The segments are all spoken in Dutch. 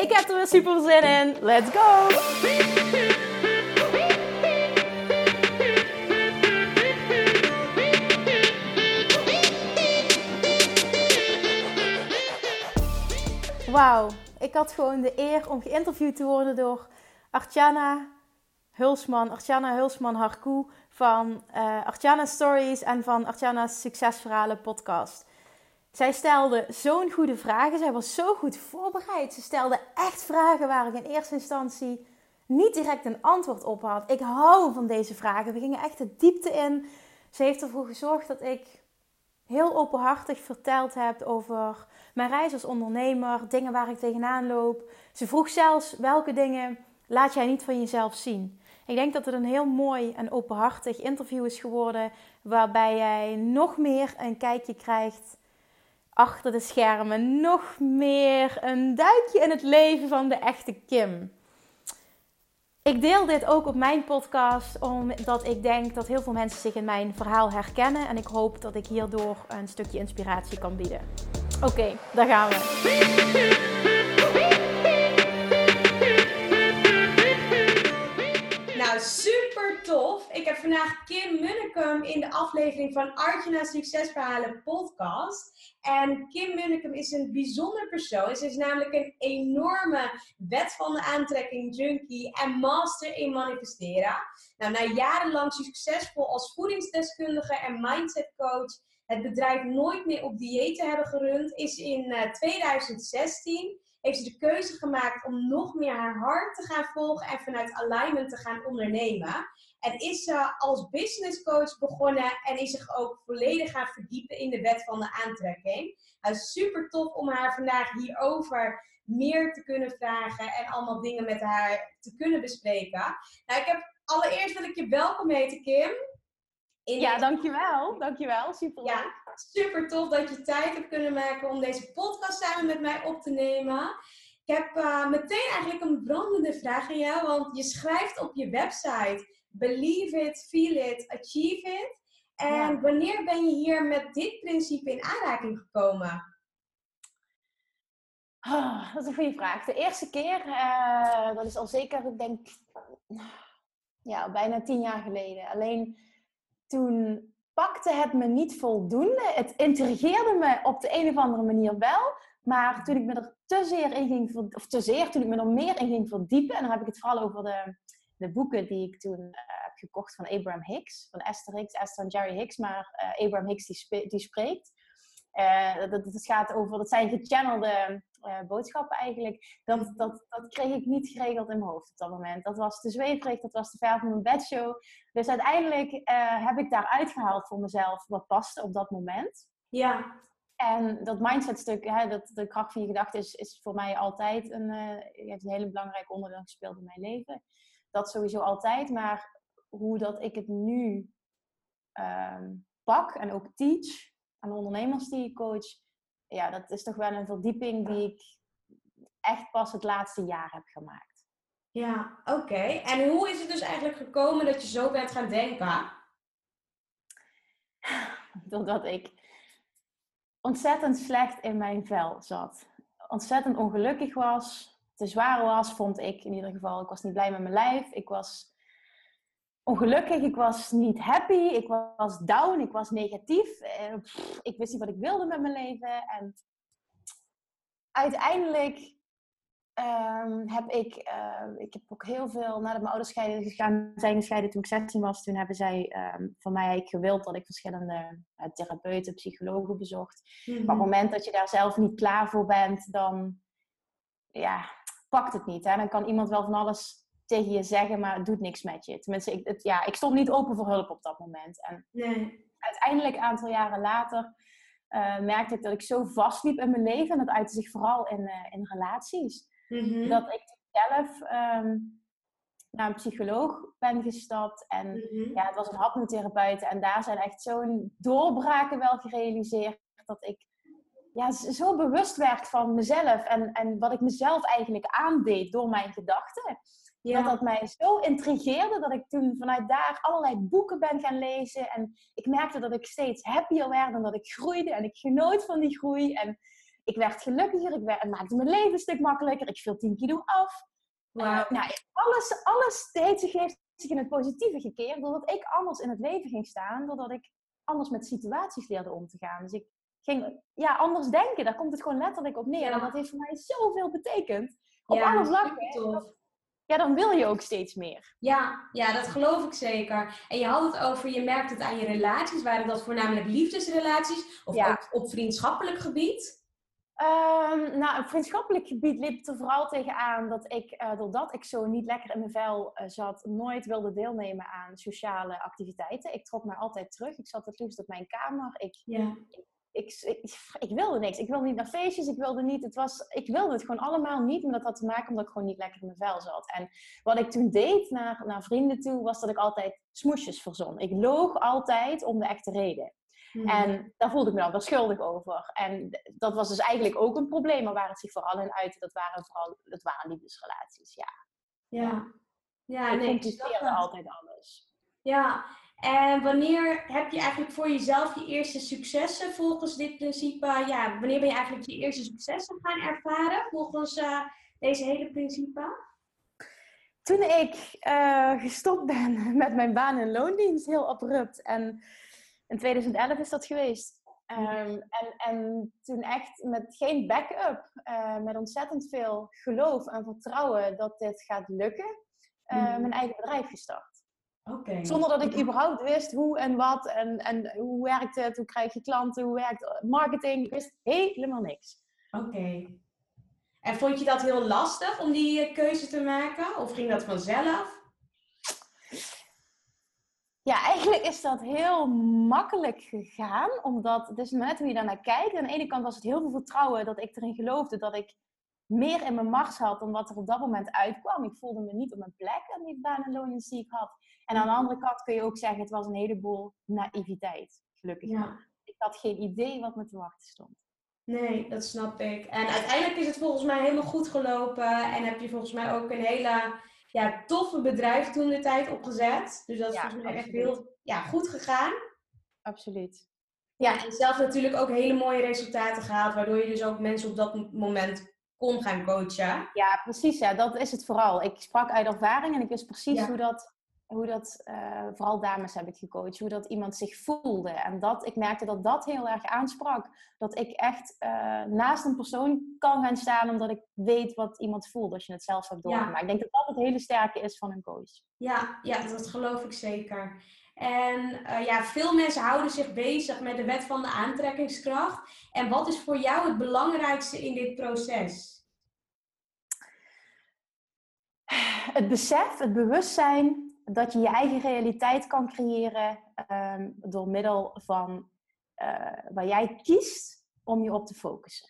Ik heb er weer super zin in. Let's go! Wauw, ik had gewoon de eer om geïnterviewd te worden door Artjana Hulsman, Artjana Hulsman Harkoe van uh, Stories en van Artjana's Succesverhalen podcast. Zij stelde zo'n goede vragen. Zij was zo goed voorbereid. Ze stelde echt vragen waar ik in eerste instantie niet direct een antwoord op had. Ik hou van deze vragen. We gingen echt de diepte in. Ze heeft ervoor gezorgd dat ik heel openhartig verteld heb over mijn reis als ondernemer, dingen waar ik tegenaan loop. Ze vroeg zelfs welke dingen laat jij niet van jezelf zien. Ik denk dat het een heel mooi en openhartig interview is geworden, waarbij jij nog meer een kijkje krijgt achter de schermen nog meer een duikje in het leven van de echte Kim. Ik deel dit ook op mijn podcast omdat ik denk dat heel veel mensen zich in mijn verhaal herkennen en ik hoop dat ik hierdoor een stukje inspiratie kan bieden. Oké, daar gaan we. Super tof. Ik heb vandaag Kim Munnekum in de aflevering van Arjuna Succesverhalen podcast. En Kim Munnekum is een bijzonder persoon. Ze is namelijk een enorme wet van de aantrekking junkie en master in manifesteren. Nou, na jarenlang succesvol als voedingsdeskundige en mindset coach het bedrijf nooit meer op dieet te hebben gerund, is in 2016 eh, heeft ze de keuze gemaakt om nog meer haar hart te gaan volgen en vanuit alignment te gaan ondernemen. En is ze als business coach begonnen en is zich ook volledig gaan verdiepen in de wet van de aantrekking. Nou, super tof om haar vandaag hierover meer te kunnen vragen en allemaal dingen met haar te kunnen bespreken. Nou, ik heb allereerst wil ik je welkom heten, Kim. ja, dankjewel. Dankjewel. Super Ja, super tof dat je tijd hebt kunnen maken om deze podcast samen met mij op te nemen. Ik heb uh, meteen eigenlijk een brandende vraag aan jou, want je schrijft op je website Believe it, feel it, achieve it. En wanneer ben je hier met dit principe in aanraking gekomen? Oh, dat is een goede vraag. De eerste keer, uh, dat is al zeker, ik denk, ja, bijna tien jaar geleden. Alleen toen pakte het me niet voldoende. Het intrigeerde me op de een of andere manier wel. Maar toen ik me er te zeer in ging, of te zeer, toen ik me er meer in ging verdiepen, en dan heb ik het vooral over de, de boeken die ik toen uh, heb gekocht van Abraham Hicks, van Esther Hicks, Esther en Jerry Hicks, maar uh, Abraham Hicks die, die spreekt. Uh, dat, dat, gaat over, dat zijn gechannelde uh, boodschappen eigenlijk. Dat, dat, dat kreeg ik niet geregeld in mijn hoofd op dat moment. Dat was te zweverig, dat was te ver van mijn bedshow. Dus uiteindelijk uh, heb ik daar uitgehaald voor mezelf wat paste op dat moment. Ja. En dat mindsetstuk, hè, dat, de kracht van je gedachten, is, is voor mij altijd een, heeft een hele belangrijk onderdeel gespeeld in mijn leven. Dat sowieso altijd, maar hoe dat ik het nu ehm, pak en ook teach aan ondernemers die ik coach, ja, dat is toch wel een verdieping die ik echt pas het laatste jaar heb gemaakt. Ja, oké. En hoe is het dus eigenlijk gekomen dat je zo bent gaan denken? Doordat ik ontzettend slecht in mijn vel zat. Ontzettend ongelukkig was. Te zwaar was, vond ik in ieder geval. Ik was niet blij met mijn lijf. Ik was ongelukkig, ik was niet happy, ik was down, ik was negatief. Eh, ik wist niet wat ik wilde met mijn leven. En uiteindelijk um, heb ik, uh, ik heb ook heel veel, nadat mijn ouders scheiden, gegaan, zijn gescheiden toen ik 16 was, toen hebben zij um, van mij gewild dat ik verschillende uh, therapeuten, psychologen bezocht. Maar op het mhm. moment dat je daar zelf niet klaar voor bent, dan ja, pakt het niet. Hè? Dan kan iemand wel van alles tegen je zeggen, maar het doet niks met je. Tenminste, ik, het, ja, ik stond niet open voor hulp op dat moment. En nee. uiteindelijk, een aantal jaren later, uh, merkte ik dat ik zo vastliep in mijn leven. En dat uitte zich vooral in, uh, in relaties. Mhm. Dat ik zelf ehm, naar een psycholoog ben gestapt. En mhm. ja, het was een hapnotherapeut. En daar zijn echt zo'n doorbraken wel gerealiseerd. Dat ik ja, zo bewust werd van mezelf. En, en wat ik mezelf eigenlijk aandeed door mijn gedachten. Dat dat mij zo intrigeerde dat ik toen vanuit daar allerlei boeken ben gaan lezen. En ik merkte dat ik steeds happier werd en dat ik groeide. En ik genoot van die groei. En ik werd gelukkiger. Ik werd, het maakte mijn leven een stuk makkelijker. Ik viel 10 kilo af. Wow. Uh, nou, alles, alles heeft zich, heeft zich in het positieve gekeerd. Doordat ik anders in het leven ging staan. Doordat ik anders met situaties leerde om te gaan. Dus ik ging ja, anders denken. Daar komt het gewoon letterlijk op neer. En dat heeft voor mij zoveel betekend. Op ja, alle vlakken. Ja, dan wil je ook steeds meer. Ja, ja, dat geloof ik zeker. En je had het over, je merkt het aan je relaties. Waren dat voornamelijk liefdesrelaties? Of ook op vriendschappelijk gebied? Um, nou, op vriendschappelijk gebied liep het er vooral tegenaan dat ik, uh, doordat ik zo niet lekker in mijn vel uh, zat, nooit wilde deelnemen aan sociale activiteiten. Ik trok me altijd terug. Ik zat het liefst op mijn kamer. Ik, ja. ik, ik, ik, wilde niks. Ik wilde niet naar feestjes. Ik wilde niet. Het was, ik wilde het gewoon allemaal niet. Maar dat had te maken omdat ik gewoon niet lekker in mijn vel zat. En wat ik toen deed naar, naar vrienden toe, was dat ik altijd smoesjes verzon. Ik loog altijd om de echte reden. Hmm. En daar voelde ik me dan wel schuldig over. En dat was dus eigenlijk ook een probleem, maar waar het zich vooral in uitte, dat waren vooral dat waren liefdesrelaties, ja. Ja. Ja, ik nee, altijd alles. Ja, en wanneer heb je eigenlijk voor jezelf je eerste successen volgens dit principe? Ja, wanneer ben je eigenlijk je eerste successen gaan ervaren volgens uh, deze hele principe? Toen ik uh, gestopt ben met mijn baan in loondienst, heel abrupt. En in 2011 is dat geweest. Um, en, en toen echt met geen backup, uh, met ontzettend veel geloof en vertrouwen dat dit gaat lukken, uh, mijn eigen bedrijf gestart. Okay. Zonder dat ik überhaupt wist hoe en wat en, en hoe werkt het, hoe krijg je klanten, hoe werkt marketing. Ik wist helemaal niks. Oké. En vond je dat heel lastig om die eh, keuze te maken? Of ging dat vanzelf? Ja, eigenlijk is dat heel makkelijk gegaan, omdat het is net hoe je daarnaar kijkt. Aan de ene kant was het heel veel vertrouwen dat ik erin geloofde dat ik meer in mijn macht had dan wat er op dat moment uitkwam. Ik voelde me niet op mijn plek aan die baan en loon had. En aan de andere kant kun je ook zeggen, het was een heleboel naïviteit, gelukkig. Ja. Ik had geen idee wat me te wachten stond. Nee, dat snap ik. En uiteindelijk is het volgens mij helemaal goed gelopen en heb je volgens mij ook een hele ja, toffe bedrijf toen de tijd opgezet. Dus dat is volgens mij echt heel ja, goed gegaan. Absoluut. Ja, en zelf natuurlijk ook hele mooie resultaten gehaald, waardoor je dus ook mensen op dat moment kon gaan coachen. Ja, precies. Ja, dat is het vooral. Ik sprak uit ervaring en ik wist precies hoe dat hoe dat, uh, vooral dames heb ik gecoacht, hoe dat iemand zich voelde. En dat, ik merkte dat dat heel erg aansprak. Dat ik echt uh, naast een persoon kan gaan staan omdat ik weet wat iemand voelt als je het zelf hebt doorgemaakt. Ja. Ik denk dat dat het hele sterke is van een coach. Ja, ja dat geloof ik zeker. En uh, ja, veel mensen houden zich bezig met de wet van de aantrekkingskracht. En wat is voor jou het belangrijkste in dit proces? Het besef, het bewustzijn dat je je eigen realiteit kan creëren um, door middel van uh, waar jij kiest om je op te focussen.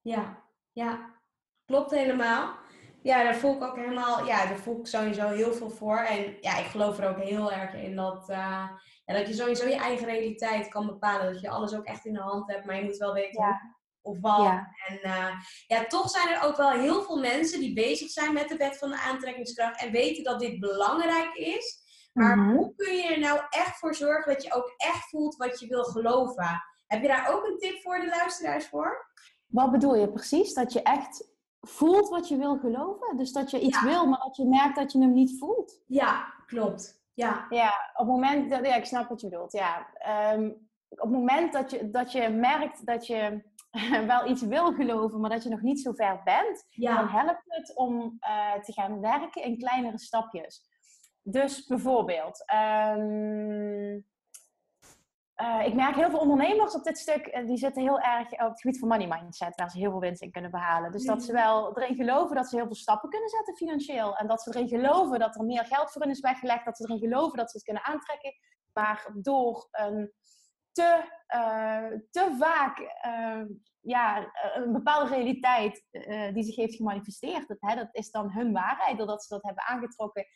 Ja, ja, klopt helemaal. Ja, daar voel ik ook helemaal, ja, daar voel ik sowieso heel veel voor. En ja, ik geloof er ook heel erg in dat, uh, ja, dat je sowieso je eigen realiteit kan bepalen. Dat je alles ook echt in de hand hebt, maar je moet wel weten ja of wat. En uh, ja, toch zijn er ook wel heel veel mensen die bezig zijn met de wet van de aantrekkingskracht en weten dat dit belangrijk is. Maar mhm. hoe kun je er nou echt voor zorgen dat je ook echt voelt wat je wil geloven? Heb je daar ook een tip voor de luisteraars voor? Wat bedoel je precies? Dat je echt voelt wat je wil geloven? Dus dat je iets wil, maar dat je merkt dat je hem niet voelt? Ja, klopt. Ja, ja op het moment dat, ja, ik snap wat je bedoelt. Ja. Um, op het moment dat je, dat je merkt dat je wel iets wil geloven, maar dat je nog niet zo ver bent, dan helpt het om uh, te gaan werken in kleinere stapjes. Dus bijvoorbeeld, um, uh, ik merk heel veel ondernemers op dit stuk, uh, die zitten heel erg op het gebied van money mindset, waar ze heel veel winst in kunnen behalen. Dus dat ze wel erin geloven dat ze heel veel stappen kunnen zetten financieel. En dat ze erin geloven dat er meer geld voor hen is weggelegd, dat ze erin geloven dat ze het kunnen aantrekken. Maar door een te, te vaak ja, een bepaalde realiteit die zich heeft gemanifesteerd. Dat, hè, dat is dan hun waarheid, doordat ze dat hebben aangetrokken.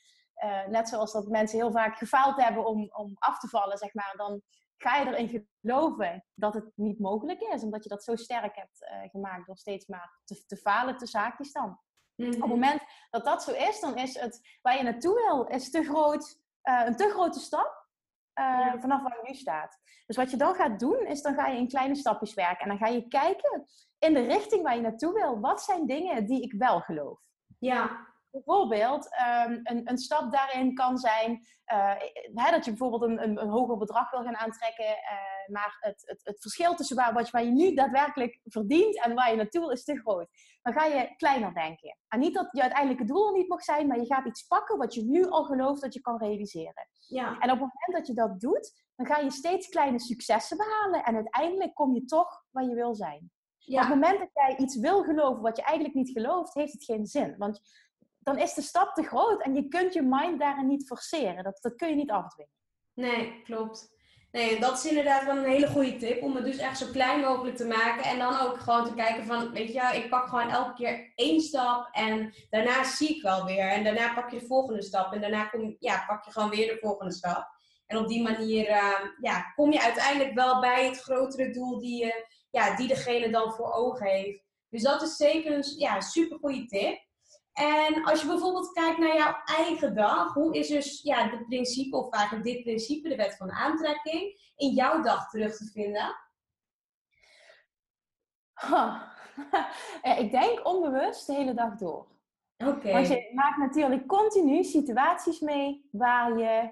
net zoals dat mensen heel vaak gefaald hebben om, om af te vallen, zeg maar. Dan ga je erin geloven dat het niet mogelijk is, omdat je dat zo sterk hebt gemaakt door steeds maar te, te falen te zaakjes dan. Op het mhm. moment dat dat zo is, dan is het waar je naartoe wil, is te groot, uh, een te grote stap uh, vanaf waar je nu staat. Dus wat je dan gaat doen, is dan ga je in kleine stapjes werken. En dan ga je kijken in de richting waar je naartoe wil. Wat zijn dingen die ik wel geloof? Ja. Bijvoorbeeld, um, een, een, stap daarin kan zijn uh, hè, dat je bijvoorbeeld een, een, een, hoger bedrag wil gaan aantrekken. Uh, maar het, het, het, verschil tussen waar, wat je, waar je nu daadwerkelijk verdient en waar je naartoe wil is te groot. Dan ga je kleiner denken. En niet dat je uiteindelijke doel er niet mag zijn, maar je gaat iets pakken wat je nu al gelooft dat je kan realiseren. Ja. En op het moment dat je dat doet, dan ga je steeds kleine successen behalen. En uiteindelijk kom je toch waar je wil zijn. Ja. Op het moment dat jij iets wil geloven wat je eigenlijk niet gelooft, heeft het geen zin. Want dan is de stap te groot en je kunt je mind daarin niet forceren. Dat, dat kun je niet afdwingen. Nee, klopt. Nee, dat is inderdaad wel een hele goede tip. Om het dus echt zo klein mogelijk te maken. En dan ook gewoon te kijken van, weet je, ik pak gewoon elke keer één stap. En daarna zie ik wel weer. En daarna pak je de volgende stap. En daarna kom, ja, pak je gewoon weer de volgende stap. En op die manier uh, ja, kom je uiteindelijk wel bij het grotere doel die, je, ja, die degene dan voor ogen heeft. Dus dat is zeker een ja, super goede tip. En als je bijvoorbeeld kijkt naar jouw eigen dag, hoe is dus ja, het principe, of eigenlijk dit principe, de wet van de aantrekking, in jouw dag terug te vinden? ik denk onbewust de hele dag door. Oké. Want je maakt natuurlijk continu situaties mee waar je,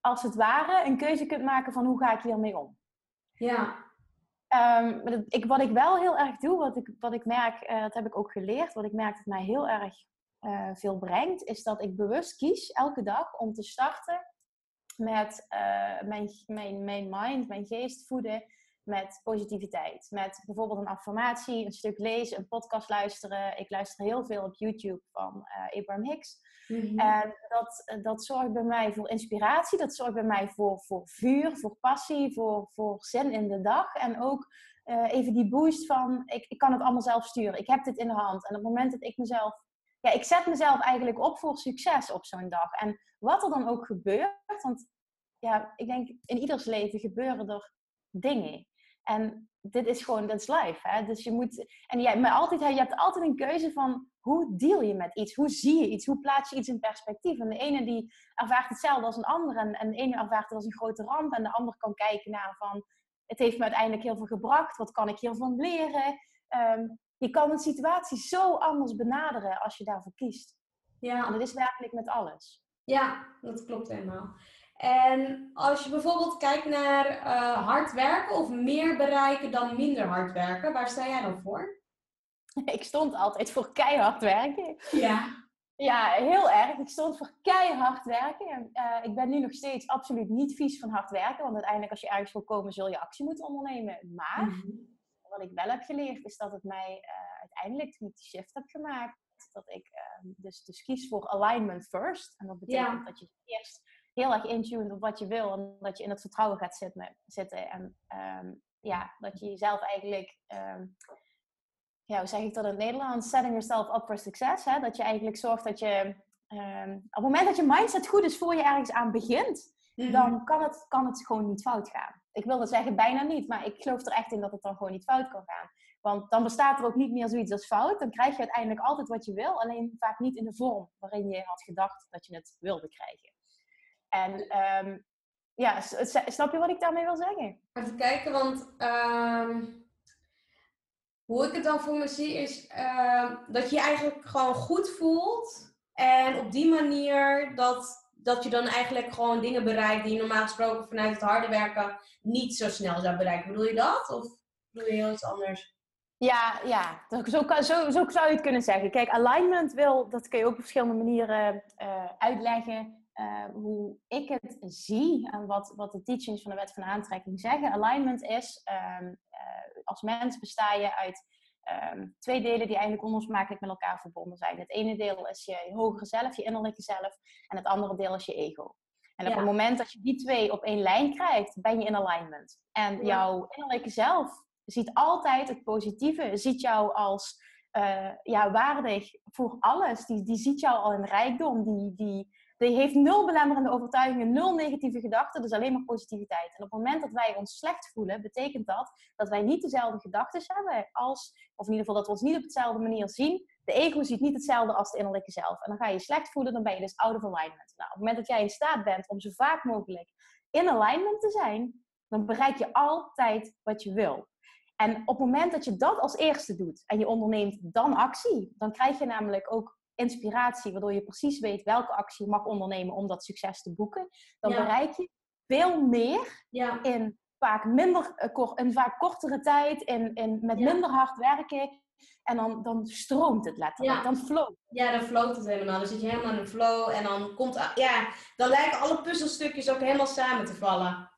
als het ware, een keuze kunt maken van hoe ga ik hiermee om. Ja. Um, ik, wat ik wel heel erg doe, wat ik, wat ik merk, uh, dat heb ik ook geleerd, wat ik merk dat mij heel erg uh, veel brengt, is dat ik bewust kies elke dag om te starten met uh, mijn, mijn, mijn mind, mijn geest voeden met positiviteit. Met bijvoorbeeld een affirmatie, een stuk lezen, een podcast luisteren. Ik luister heel veel op YouTube van uh, Abraham Hicks. Mm-hmm. En dat, dat zorgt bij mij voor inspiratie, dat zorgt bij mij voor, voor vuur, voor passie, voor, voor zin in de dag. En ook uh, even die boost van, ik, ik kan het allemaal zelf sturen. Ik heb dit in de hand. En op het moment dat ik mezelf ja, ik zet mezelf eigenlijk op voor succes op zo'n dag. En wat er dan ook gebeurt, want ja, ik denk in ieders leven gebeuren er dingen. En dit is gewoon, dat is life. Hè? Dus je moet, en jij, maar altijd, je hebt altijd een keuze van hoe deal je met iets? Hoe zie je iets? Hoe plaats je iets in perspectief? En de ene die ervaart hetzelfde als een ander. En, en de ene ervaart het als een grote ramp. En de ander kan kijken naar van, het heeft me uiteindelijk heel veel gebracht. Wat kan ik hiervan leren? Um, je kan een situatie zo anders benaderen als je daarvoor kiest. Ja. En dat is werkelijk met alles. Ja, dat klopt helemaal. En als je bijvoorbeeld kijkt naar uh, hard werken of meer bereiken dan minder hard werken, waar sta jij dan voor? Ik stond altijd voor keihard werken. Ja. Ja, heel erg. Ik stond voor keihard werken. Uh, ik ben nu nog steeds absoluut niet vies van hard werken, want uiteindelijk als je ergens wil komen zul je actie moeten ondernemen. Maar mhm wat ik wel heb geleerd, is dat het mij uh, uiteindelijk, toen ik die shift heb gemaakt, dat ik uh, dus, dus kies voor alignment first. En dat betekent dat je eerst heel erg intuned op wat je wil en dat je in het vertrouwen gaat zitten. zitten en um, ja, dat je jezelf eigenlijk, um, ja, hoe zeg ik dat in het Nederlands? Setting yourself up for success. Hè? Dat je eigenlijk zorgt dat je, um, op het moment dat je mindset goed is voor je ergens aan begint, Mhm. dan kan het, kan het gewoon niet fout gaan. Ik wilde zeggen bijna niet, maar ik geloof er echt in dat het dan gewoon niet fout kan gaan. Want dan bestaat er ook niet meer zoiets als fout. Dan krijg je uiteindelijk altijd wat je wil, alleen vaak niet in de vorm waarin je had gedacht dat je het wilde krijgen. En um, ja, snap je wat ik daarmee wil zeggen? Even kijken, want um, hoe ik het dan voor me zie is uh, dat je je eigenlijk gewoon goed voelt. En op die manier dat dat je dan eigenlijk gewoon dingen bereikt die je normaal gesproken vanuit het harde werken niet zo snel zou bereiken. Bedoel je dat? Of bedoel je heel iets anders? Ja, ja. Zo, zo, zo zou je het kunnen zeggen. Kijk, alignment wil, dat kun je ook op verschillende manieren uh, uitleggen. Uh, hoe ik het zie en wat, wat de teachings van de wet van aantrekking zeggen. Alignment is, um, uh, als mens besta je uit um, twee delen die eigenlijk onlosmakelijk met elkaar verbonden zijn. Het ene deel is je hogere zelf, je innerlijke zelf, en het andere deel is je ego. En op het moment dat je die twee op één lijn krijgt, ben je in alignment. En jouw innerlijke zelf ziet altijd het positieve, ziet jou als uh, ja, waardig voor alles. Die, die ziet jou al in rijkdom, die, die, die heeft nul belemmerende overtuigingen, nul negatieve gedachten, dus alleen maar positiviteit. En op het moment dat wij ons slecht voelen, betekent dat dat wij niet dezelfde gedachten hebben als, of in ieder geval dat we ons niet op dezelfde manier zien. De ego ziet niet hetzelfde als de innerlijke zelf. En dan ga je je slecht voelen, dan ben je dus out of alignment. Nou, op het moment dat jij in staat bent om zo vaak mogelijk in alignment te zijn, dan bereik je altijd wat je wil. En op het moment dat je dat als eerste doet en je onderneemt dan actie, dan krijg je namelijk ook inspiratie, waardoor je precies weet welke actie je mag ondernemen om dat succes te boeken. Dan bereik je veel meer ja. in vaak minder, uh, in vaak kortere tijd, in, in, met minder hard werken. En dan, dan stroomt het letterlijk, dan flow. Ja, dan floot het helemaal. Dan zit je helemaal in een flow en dan komt, ja, dan lijken alle puzzelstukjes ook helemaal samen te vallen.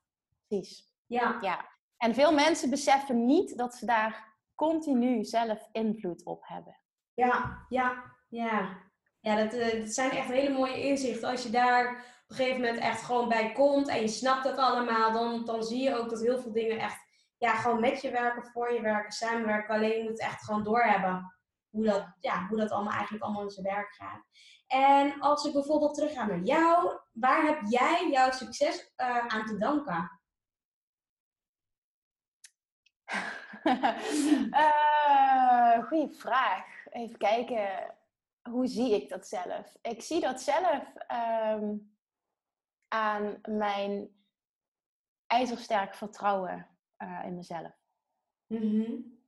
Precies. Ja. ja. En veel mensen beseffen niet dat ze daar continu zelf invloed op hebben. Ja, ja, ja. Ja, dat, uh, dat zijn echt hele mooie inzichten. Als je daar op een gegeven moment echt gewoon bij komt en je snapt dat allemaal, dan, dan zie je ook dat heel veel dingen echt ja, gewoon met je werken, voor je werken, samenwerken. Alleen je moet het echt gewoon doorhebben hoe dat, ja, hoe dat allemaal eigenlijk allemaal in zijn werk gaat. En als ik bijvoorbeeld terug ga naar jou, waar heb jij jouw succes uh, aan te danken? uh, goeie vraag. Even kijken. Hoe zie ik dat zelf? Ik zie dat zelf um, aan mijn ijzersterk vertrouwen uh, in mezelf. Mm-hmm.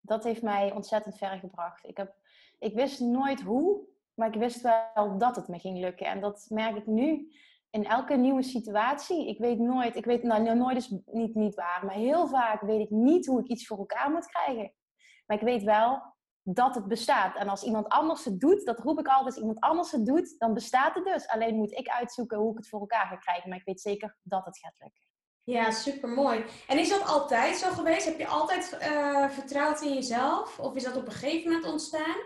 Dat heeft mij ontzettend ver gebracht. Ik, heb, ik wist nooit hoe, maar ik wist wel dat het me ging lukken. En dat merk ik nu in elke nieuwe situatie, ik weet nooit, ik weet nou nooit is niet, niet waar, maar heel vaak weet ik niet hoe ik iets voor elkaar moet krijgen. Maar ik weet wel dat het bestaat. En als iemand anders het doet, dat roep ik altijd, als iemand anders het doet, dan bestaat het dus. Alleen moet ik uitzoeken hoe ik het voor elkaar ga krijgen. Maar ik weet zeker dat het gaat lukken. Ja, super mooi. En is dat altijd zo geweest? Heb je altijd uh, vertrouwd in jezelf? Of is dat op een gegeven moment ontstaan?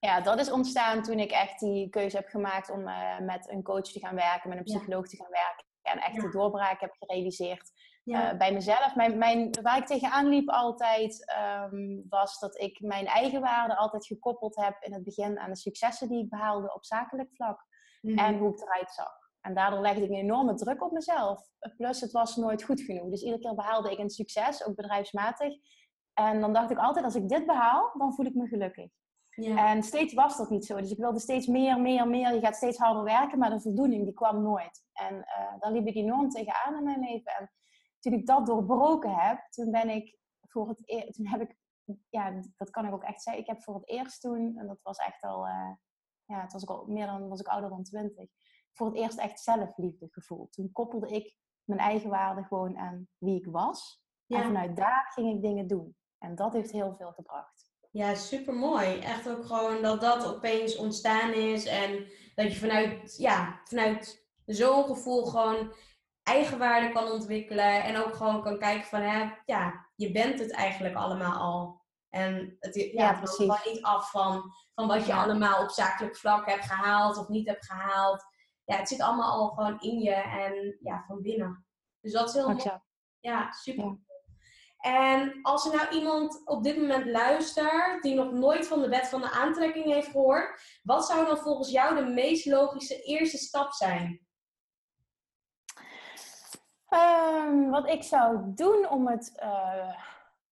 Ja, dat is ontstaan toen ik echt die keuze heb gemaakt om uh, met een coach te gaan werken, met een psycholoog te gaan werken. En echt ja. de doorbraak heb gerealiseerd ja. uh, bij mezelf. Mijn, mijn, waar ik tegenaan liep altijd, um, was dat ik mijn eigen waarde altijd gekoppeld heb in het begin aan de successen die ik behaalde op zakelijk vlak. Mm. En hoe ik eruit zag. En daardoor legde ik een enorme druk op mezelf. Plus, het was nooit goed genoeg. Dus iedere keer behaalde ik een succes, ook bedrijfsmatig. En dan dacht ik altijd, als ik dit behaal, dan voel ik me gelukkig. Ja. En steeds was dat niet zo. Dus ik wilde steeds meer, meer, meer. Je gaat steeds harder werken, maar de voldoening die kwam nooit. En uh, daar liep ik enorm tegenaan in mijn leven. En toen ik dat doorbroken heb, toen ben ik voor het eerst, toen heb ik, ja, dat kan ik ook echt zeggen. Ik heb voor het eerst toen, en dat was echt al, uh, ja, het was ook al meer dan, was ik ouder dan twintig. Voor het eerst echt zelfliefde gevoeld. Toen koppelde ik mijn eigen waarde gewoon aan wie ik was. Ja. En vanuit daar ging ik dingen doen. En dat heeft heel veel gebracht. Ja, super mooi. Echt ook gewoon dat dat opeens ontstaan is en dat je vanuit, ja, vanuit zo'n gevoel gewoon eigenwaarde kan ontwikkelen en ook gewoon kan kijken van, hè, ja, je bent het eigenlijk allemaal al. En het, ja, ja het gewoon niet af van, van wat je ja. allemaal op zakelijk vlak hebt gehaald of niet hebt gehaald. Ja, het zit allemaal al gewoon in je en ja, van binnen. Dus dat is heel mooi. Ja, super. En als er nou iemand op dit moment luistert die nog nooit van de wet van de aantrekking heeft gehoord, wat zou dan volgens jou de meest logische eerste stap zijn? Um, wat ik zou doen om het uh,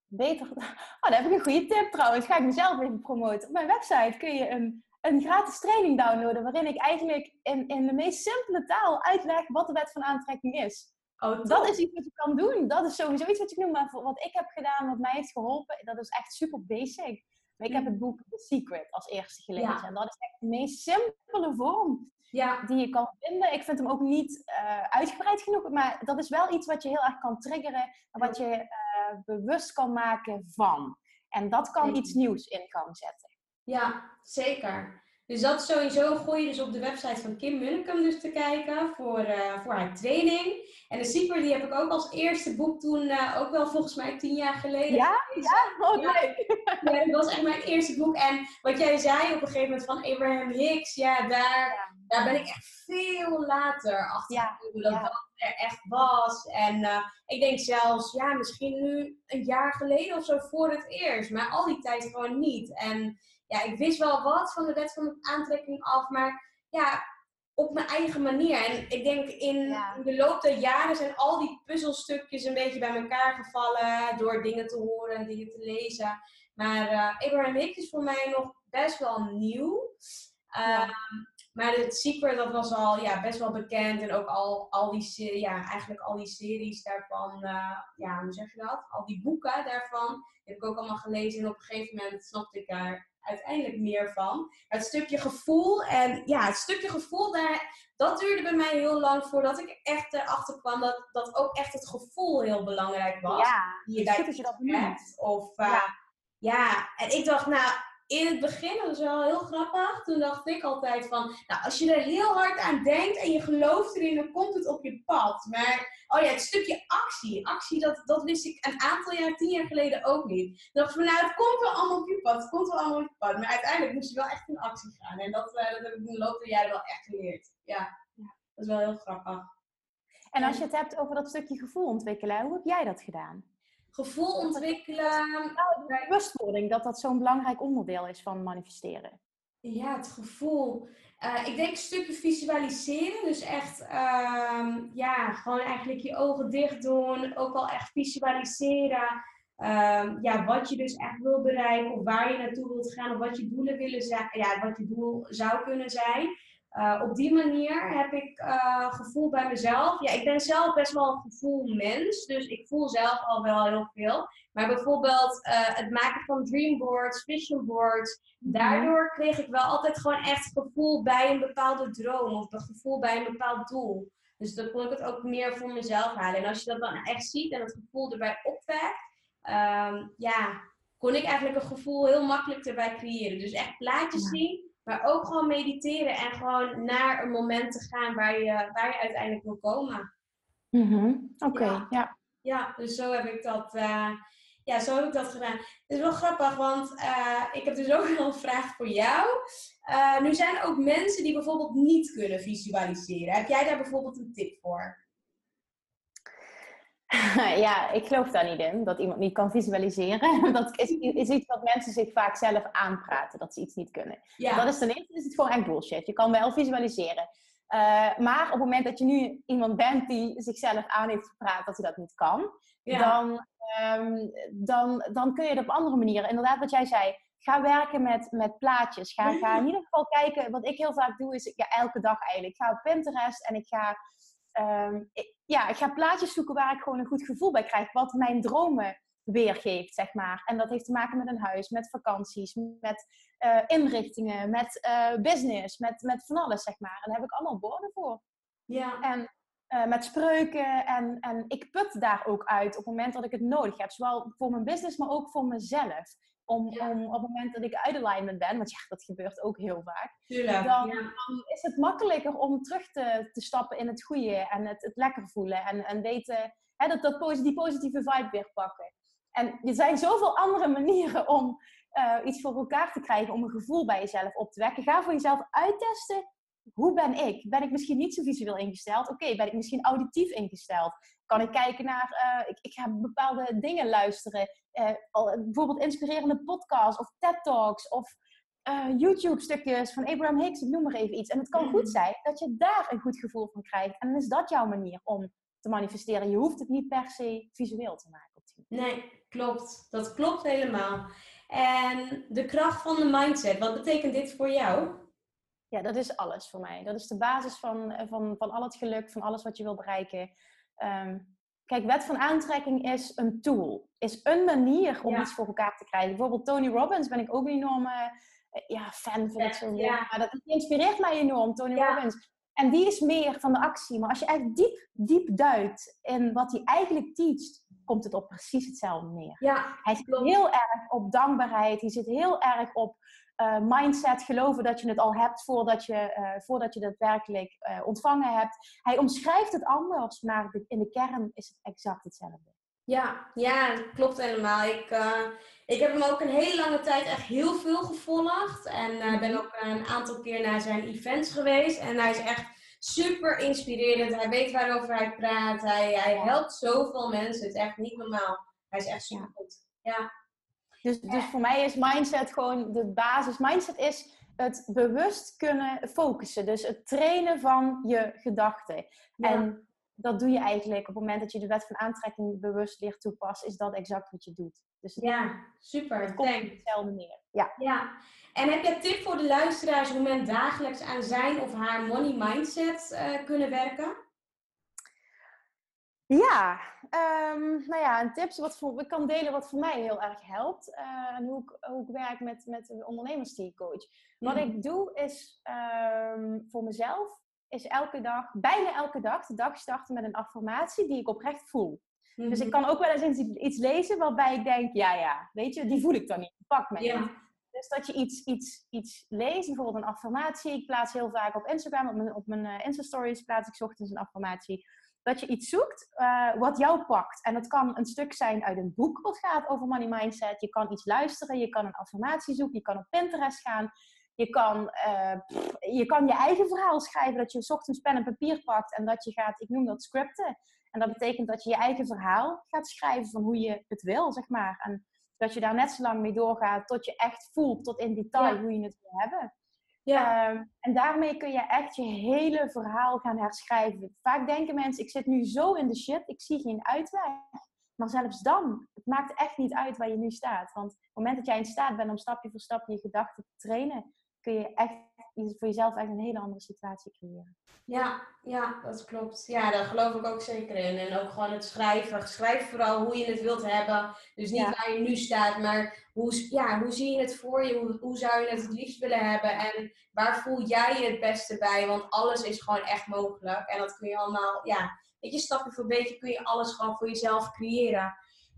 beter. Oh, daar heb ik een goede tip trouwens. Ga ik mezelf even promoten. Op mijn website kun je een, een gratis training downloaden. Waarin ik eigenlijk in, in de meest simpele taal uitleg wat de wet van aantrekking is. Oh, dat is iets wat je kan doen. Dat is sowieso iets wat je kan doen. Maar wat ik heb gedaan, wat mij heeft geholpen, dat is echt super basic. Maar ik heb het boek The Secret als eerste gelezen. Ja. En dat is echt de meest simpele vorm ja. die je kan vinden. Ik vind hem ook niet uh, uitgebreid genoeg. Maar dat is wel iets wat je heel erg kan triggeren. En wat je uh, bewust kan maken van. En dat kan iets nieuws in gang zetten. Ja, zeker. Dus dat is sowieso gooi je dus op de website van Kim Munnekum dus te kijken voor, uh, voor haar training. En de Secret die heb ik ook als eerste boek toen, uh, ook wel volgens mij tien jaar geleden. Ja? Ja? Oh, leuk. Ja, dat was echt mijn eerste boek. En wat jij zei op een gegeven moment van Abraham Hicks, ja, daar, daar ben ik echt veel later achter ja. dat dat er echt was. En uh, ik denk zelfs, ja, misschien nu een jaar geleden of zo voor het eerst. Maar al die tijd gewoon niet. En ja, ik wist wel wat van de wet van de aantrekking af, maar ja, op mijn eigen manier. En ik denk in, de loop der jaren zijn al die puzzelstukjes een beetje bij elkaar gevallen door dingen te horen en dingen te lezen. Maar uh, Abraham Hicks is voor mij nog best wel nieuw. Ehm, maar het Secret, dat was al ja, best wel bekend. En ook al, al die, ja, eigenlijk al die series daarvan, uh, ja, hoe zeg je dat? Al die boeken daarvan, die heb ik ook allemaal gelezen. En op een gegeven moment snapte ik daar uiteindelijk meer van. het stukje gevoel en ja, het stukje gevoel daar, dat duurde bij mij heel lang voordat ik echt erachter kwam dat, dat ook echt het gevoel heel belangrijk was. Ja, je dat je dat hebt. Of uh, ja. ja, en ik dacht, nou, in het begin, dat is wel heel grappig, toen dacht ik altijd van, nou, als je er heel hard aan denkt en je gelooft erin, dan komt het op je pad. Maar, oh ja, het stukje actie, actie, dat, dat wist ik een aantal jaar, tien jaar geleden ook niet. Toen dacht ik van, nou, het komt wel allemaal op je pad, het komt wel allemaal op je pad. Maar uiteindelijk moest je wel echt in actie gaan. En dat, uh, dat heb ik in de loop der jaren wel echt geleerd. Ja, dat is wel heel grappig. En als je het hebt over dat stukje gevoel ontwikkelen, hoe heb jij dat gedaan? Gevoel ontwikkelen. Nou, de bewustwording dat dat zo'n belangrijk onderdeel is van manifesteren. Ja, het gevoel. Uh, ik denk een stukje visualiseren. Dus echt, um, ja, gewoon eigenlijk je ogen dicht doen. Ook al echt visualiseren. Um, ja, wat je dus echt wil bereiken. Of waar je naartoe wilt gaan. Of wat je doelen willen zijn. Ja, wat je doel zou kunnen zijn. Uh, op die manier heb ik uh, gevoel bij mezelf. Ja, ik ben zelf best wel een gevoelmens, dus ik voel zelf al wel heel veel. Maar bijvoorbeeld uh, het maken van dreamboards, vision boards, mhm. daardoor kreeg ik wel altijd gewoon echt gevoel bij een bepaalde droom of een gevoel bij een bepaald doel. Dus dan kon ik het ook meer voor mezelf halen. En als je dat dan echt ziet en het gevoel erbij opwekt, um, ja, kon ik eigenlijk een gevoel heel makkelijk erbij creëren. Dus echt plaatjes zien maar ook gewoon mediteren en gewoon naar een moment te gaan waar je, waar je uiteindelijk wil komen. Mm Oké, ja. ja. dus zo heb ik dat, uh, ja, zo heb ik dat gedaan. Het is wel grappig, want uh, ik heb dus ook nog een vraag voor jou. Uh, nu zijn er ook mensen die bijvoorbeeld niet kunnen visualiseren. Heb jij daar bijvoorbeeld een tip voor? ja, ik geloof daar niet in, dat iemand niet kan visualiseren. Dat is, is iets wat mensen zich vaak zelf aanpraten, dat ze iets niet kunnen. Ja. Dat is ten eerste is het gewoon echt bullshit. Je kan wel visualiseren. Uh, maar op het moment dat je nu iemand bent die zichzelf aan heeft gepraat dat hij dat niet kan, dan, um, dan, dan kun je het op andere manieren. Inderdaad, wat jij zei, ga werken met, met plaatjes. Ga, ga in ieder geval kijken. Wat ik heel vaak doe, is ja, elke dag eigenlijk. Ik ga op Pinterest en ik ga um, ik, ja, ik ga plaatjes zoeken waar ik gewoon een goed gevoel bij krijg. Wat mijn dromen weergeeft, zeg maar. En dat heeft te maken met een huis, met vakanties, met uh, inrichtingen, met uh, business, met, met van alles, zeg maar. En daar heb ik allemaal woorden voor. Ja. En uh, met spreuken. En, en ik put daar ook uit op het moment dat ik het nodig heb. Zowel voor mijn business, maar ook voor mezelf. Om, om op het moment dat ik uit alignment ben, want ja, dat gebeurt ook heel vaak. Tuurlijk, dan, is het makkelijker om terug te, te stappen in het goede en het, het lekker voelen. En, en weten, hè, dat, dat, die positieve vibe weer pakken. En er zijn zoveel andere manieren om uh, iets voor elkaar te krijgen, om een gevoel bij jezelf op te wekken. Ga voor jezelf uittesten hoe ben ik? Ben ik misschien niet zo visueel ingesteld? Oké, ben ik misschien auditief ingesteld? Kan ik kijken naar, uh, ik, ik, ga bepaalde dingen luisteren. Uh, bijvoorbeeld inspirerende podcasts of TED Talks of uh, YouTube-stukjes van Abraham Hicks, ik noem maar even iets. En het kan goed mm. zijn dat je daar een goed gevoel van krijgt. En dan is dat jouw manier om te manifesteren. Je hoeft het niet per se visueel te maken. Nee, klopt. Dat klopt helemaal. En de kracht van de mindset, wat betekent dit voor jou? Ja, dat is alles voor mij. Dat is de basis van, eh, van, van al het geluk, van alles wat je wil bereiken. Um, kijk, wet van aantrekking is een tool. Is een manier om iets voor elkaar te krijgen. Bijvoorbeeld Tony Robbins ben ik ook een enorme uh, ja, fan van het zo. Ja. Maar dat inspireert mij enorm, Tony Robbins. En die is meer van de actie. Maar als je echt diep, diep duikt in wat hij eigenlijk teacht, komt het op precies hetzelfde neer. Ja, hij zit heel erg op dankbaarheid. Hij zit heel erg op uh, mindset, geloven dat je het al hebt voordat je, uh, voordat je het werkelijk uh, ontvangen hebt. Hij omschrijft het anders, maar in de kern is het exact hetzelfde. Ja, ja, klopt helemaal. Ik, ik heb hem ook een hele lange tijd echt heel veel gevolgd. En ben ook een aantal keer naar zijn events geweest. En hij is echt super inspirerend. Hij weet waarover hij praat. Hij, hij helpt zoveel mensen. Het is echt niet normaal. Hij is echt super goed. Ja. Dus, dus voor mij is mindset gewoon de basis. Mindset is het bewust kunnen focussen. Dus het trainen van je gedachten. En dat doe je eigenlijk op het moment dat je de wet van aantrekking bewust leert toepassen, is dat exact wat je doet. Dus ja, super. Het komt op dezelfde manier. Ja. ja. En heb je een tip voor de luisteraars hoe men dagelijks aan zijn of haar money mindset uh, kunnen werken? Ja, um, nou ja, een tip wat voor, ik kan delen wat voor mij heel erg helpt. Uh, en hoe ik, hoe ik werk met, met de ondernemers die ik coach. Wat ik doe is um, voor mezelf, is elke dag, bijna elke dag, de dag starten met een affirmatie die ik oprecht voel. Dus ik mhm. kan ook wel eens iets lezen waarbij ik denk, ja, ja, weet je, die voel ik dan niet. Pak me. Dus dat je iets, iets, iets leest, bijvoorbeeld een affirmatie. Ik plaats heel vaak op Instagram, op mijn, op mijn uh, Insta-stories plaats ik ochtends een affirmatie dat je iets zoekt uh, wat jou pakt. En dat kan een stuk zijn uit een boek wat gaat over money mindset. Je kan iets luisteren, je kan een affirmatie zoeken, je kan op Pinterest gaan. Je kan, uh, je kan je eigen verhaal schrijven, dat je s ochtends pen en papier pakt en dat je gaat, ik noem dat scripten. En dat betekent dat je je eigen verhaal gaat schrijven van hoe je het wil, zeg maar. En dat je daar net zo lang mee doorgaat tot je echt voelt, tot in detail, hoe je het wil hebben. Ja. Ehm, en daarmee kun je echt je hele verhaal gaan herschrijven. Vaak denken mensen, ik zit nu zo in de shit, ik zie geen uitweg. Maar zelfs dan, het maakt echt niet uit waar je nu staat. Want op het moment dat jij in staat bent om stapje voor stapje je gedachten te trainen, kun je echt voor jezelf echt een hele andere situatie creëren. Ja, ja, dat klopt. Ja, daar geloof ik ook zeker in. En ook gewoon het schrijven. Schrijf vooral hoe je het wilt hebben. Dus niet waar je nu staat, maar hoe, ja, hoe zie je het voor je? Hoe, hoe zou je het het liefst willen hebben? En waar voel jij je het beste bij? Want alles is gewoon echt mogelijk. En dat kun je allemaal, ja, weet je, stapje voor beetje kun je alles gewoon voor jezelf creëren.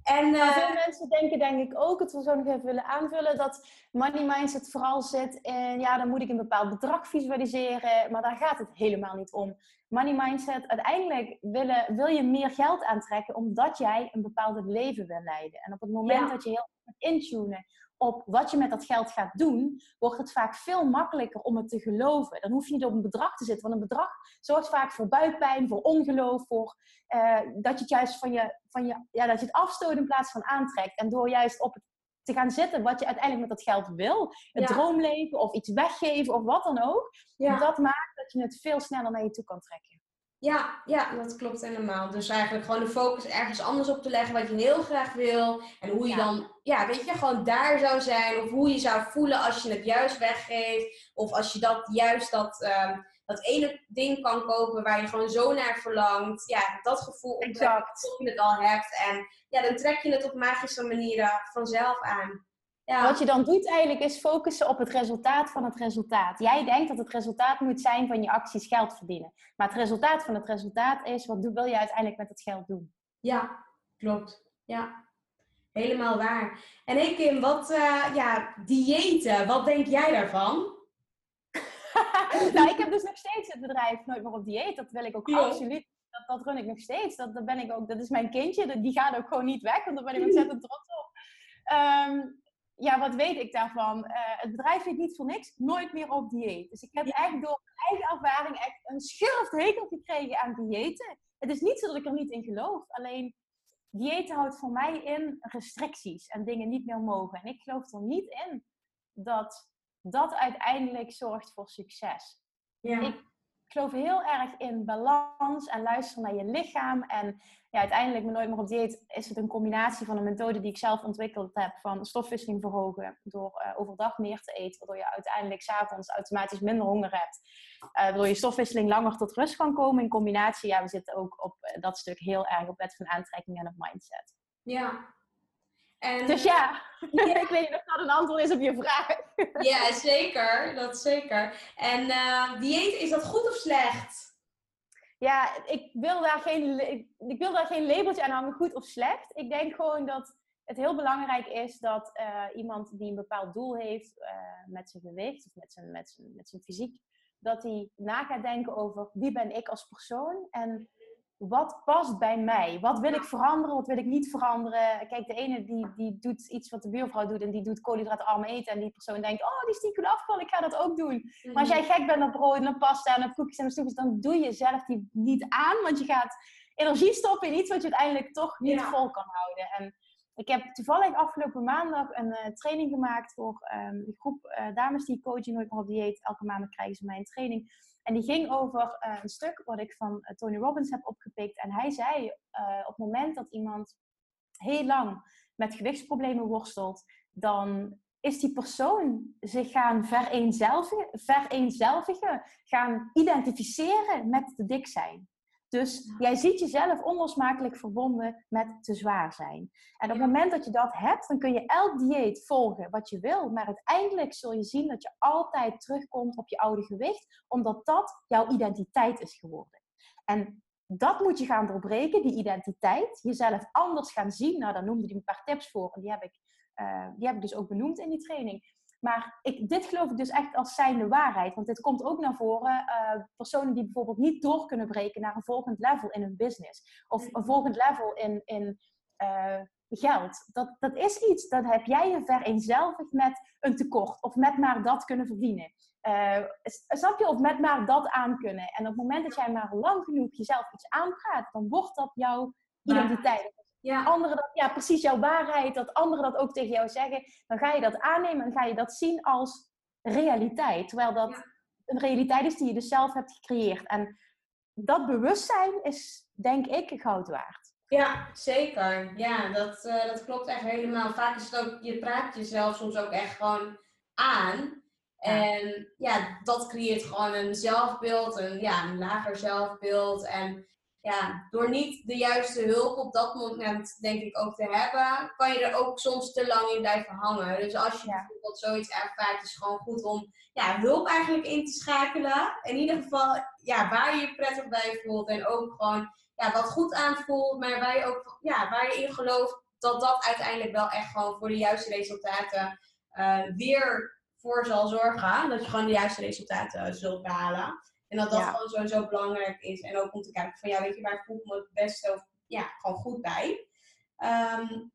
En uh, veel mensen denken denk ik ook, het wil zo nog even willen aanvullen, dat money mindset vooral zit in, ja, dan moet ik een bepaald bedrag visualiseren, maar daar gaat het helemaal niet om. Money mindset, uiteindelijk willen, wil je meer geld aantrekken omdat jij een bepaald leven wil leiden. En op het moment dat je heel intunen op wat je met dat geld gaat doen, wordt het vaak veel makkelijker om het te geloven. Dan hoef je niet op een bedrag te zitten, want een bedrag zorgt vaak voor buikpijn, voor ongeloof, voor uh, dat je het juist van je, van je, ja, dat je het afstoot in plaats van aantrekt. En door juist op het te gaan zitten wat je uiteindelijk met dat geld wil, het droomleven of iets weggeven of wat dan ook, dat maakt dat je het veel sneller naar je toe kan trekken. Ja, ja, dat klopt helemaal. Dus eigenlijk gewoon de focus ergens anders op te leggen wat je heel graag wil. En hoe je dan, ja, weet je, gewoon daar zou zijn. Of hoe je zou voelen als je het juist weggeeft. Of als je dat juist dat, um, dat ene ding kan kopen waar je gewoon zo naar verlangt. Ja, dat gevoel exact. tot je het al hebt. En ja, dan trek je het op magische manieren vanzelf aan. Ja. Wat je dan doet eigenlijk is focussen op het resultaat van het resultaat. Jij denkt dat het resultaat moet zijn van je acties geld verdienen. Maar het resultaat van het resultaat is, wat wil je uiteindelijk met het geld doen? Ja, klopt. Ja, helemaal waar. En hey Kim, wat, uh, ja, diëten, wat denk jij daarvan? nou, ik heb dus nog steeds het bedrijf Nooit meer op dieet. Dat wil ik ook absoluut. Dat, dat run ik nog steeds. Dat, dat, ben ik ook, dat is mijn kindje. Die gaat ook gewoon niet weg, want daar ben ik ontzettend trots op. Um, ja, wat weet ik daarvan? Uh, het bedrijf heet niet voor niks, nooit meer op dieet. Dus ik heb echt door mijn eigen ervaring echt een schurft hekel gekregen aan diëten. Het is niet zo dat ik er niet in geloof. Alleen, diëten houdt voor mij in restricties en dingen niet meer mogen. En ik geloof er niet in dat dat uiteindelijk zorgt voor succes. Ja. Ik geloof heel erg in balans en luisteren naar je lichaam. En ja, uiteindelijk, met Nooit meer op dieet, is het een combinatie van een methode die ik zelf ontwikkeld heb van stofwisseling verhogen. Door uh, overdag meer te eten, waardoor je uiteindelijk s'avonds automatisch minder honger hebt. Uh, waardoor je stofwisseling langer tot rust kan komen. In combinatie, ja, we zitten ook op uh, dat stuk heel erg op wet van aantrekking en op mindset. Ja, en, dus ja, ik weet niet of dat een antwoord is op je vraag. ja, zeker. Dat zeker. En uh, dieet, is dat goed of slecht? Ja, ik wil daar geen, ik, wil daar geen labeltje aan hangen, goed of slecht. Ik denk gewoon dat het heel belangrijk is dat uh, iemand die een bepaald doel heeft uh, met zijn gewicht of met zijn, met, zijn, met zijn fysiek, dat hij na gaat denken over wie ben ik als persoon en wat past bij mij? Wat wil ik veranderen? Wat wil ik niet veranderen? Kijk, de ene die, die doet iets wat de buurvrouw doet en die doet koolhydraatarm eten. En die persoon denkt, oh, die is niet goed afgevallen, ik ga dat ook doen. Maar als jij mhm. gek bent op brood en op pasta en op koekjes en op snoepjes, dan doe je zelf die niet aan. Want je gaat energie stoppen in iets wat je uiteindelijk toch niet vol kan houden. En ik heb toevallig afgelopen maandag een uh, training gemaakt voor um, een groep uh, dames die coachen nooit meer op dieet. Elke maand krijgen ze mijn training. En die ging over uh, een stuk wat ik van Tony Robbins heb opgepikt. En hij zei op het moment dat iemand heel lang met gewichtsproblemen worstelt, dan is die persoon zich gaan vereenzelvigen, vereenzelvigen gaan identificeren met te dik zijn. Dus jij ziet jezelf onlosmakelijk verbonden met te zwaar zijn. En op het moment dat je dat hebt, dan kun je elk dieet volgen wat je wil. Maar uiteindelijk zul je zien dat je altijd terugkomt op je oude gewicht, omdat dat jouw identiteit is geworden. En dat moet je gaan doorbreken, die identiteit. Jezelf anders gaan zien. Nou, daar noemde hij een paar tips voor. En die heb ik, uh, die heb ik dus ook benoemd in die training. Maar ik, dit geloof ik dus echt als zijnde waarheid. Want dit komt ook naar voren. Uh, personen die bijvoorbeeld niet door kunnen breken naar een volgend level in hun business. Of een volgend level in, in uh, geld. Dat, dat is iets, dat heb jij je vereenzelvigd met een tekort. Of met maar dat kunnen verdienen. Uh, snap je? Of met maar dat aan kunnen. En op het moment dat jij maar lang genoeg jezelf iets aanpraat, dan wordt dat jouw identiteit. Ja. Anderen dat, ja, precies jouw waarheid, dat anderen dat ook tegen jou zeggen, dan ga je dat aannemen en ga je dat zien als realiteit. Terwijl dat een realiteit is die je dus zelf hebt gecreëerd. En dat bewustzijn is, denk ik, goud waard. Ja, zeker. Ja, dat, uh, dat klopt echt helemaal. Vaak is het ook, je praat jezelf soms ook echt gewoon aan. En ja, dat creëert gewoon een zelfbeeld, een, ja, een lager zelfbeeld. En ja, door niet de juiste hulp op dat moment, denk ik, ook te hebben, kan je er ook soms te lang in blijven hangen. Dus als je bijvoorbeeld zoiets ervaart, is het gewoon goed om ja, hulp eigenlijk in te schakelen. In ieder geval, ja, waar je je prettig bij voelt en ook gewoon ja, wat goed aanvoelt, maar waar je ook ja, waar je in gelooft dat dat uiteindelijk wel echt gewoon voor de juiste resultaten uh, weer voor zal zorgen. Dat je gewoon de juiste resultaten zult behalen. En dat dat gewoon sowieso belangrijk is. En ook om te kijken van ja, weet je, waar voel ik me het beste of ja, gewoon goed bij. Um,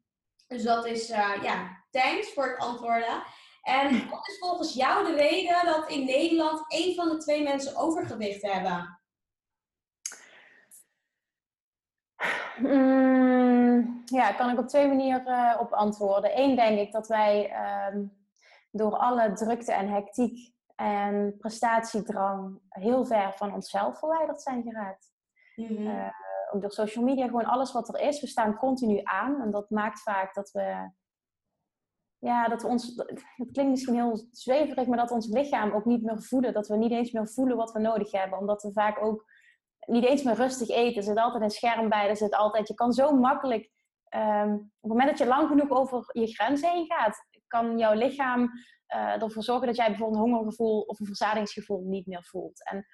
dus dat is, uh, ja, thanks voor het antwoorden. En wat is volgens jou de reden dat in Nederland één van de twee mensen overgewicht hebben? Mm, ja, kan ik op twee manieren uh, op antwoorden. Eén denk ik dat wij um, door alle drukte en hectiek en prestatiedrang heel ver van onszelf verwijderd zijn geraakt. Mm ook door social media, gewoon alles wat er is. We staan continu aan en dat maakt vaak dat we, ja, dat we ons, het klinkt misschien heel zweverig, maar dat ons lichaam ook niet meer voelen. Dat we niet eens meer voelen wat we nodig hebben, omdat we vaak ook niet eens meer rustig eten. Er zit altijd een scherm bij, er zit altijd, je kan zo makkelijk, um, op het moment dat je lang genoeg over je grens heen gaat, kan jouw lichaam uh, ervoor zorgen dat jij bijvoorbeeld een hongergevoel of een verzadigingsgevoel niet meer voelt. En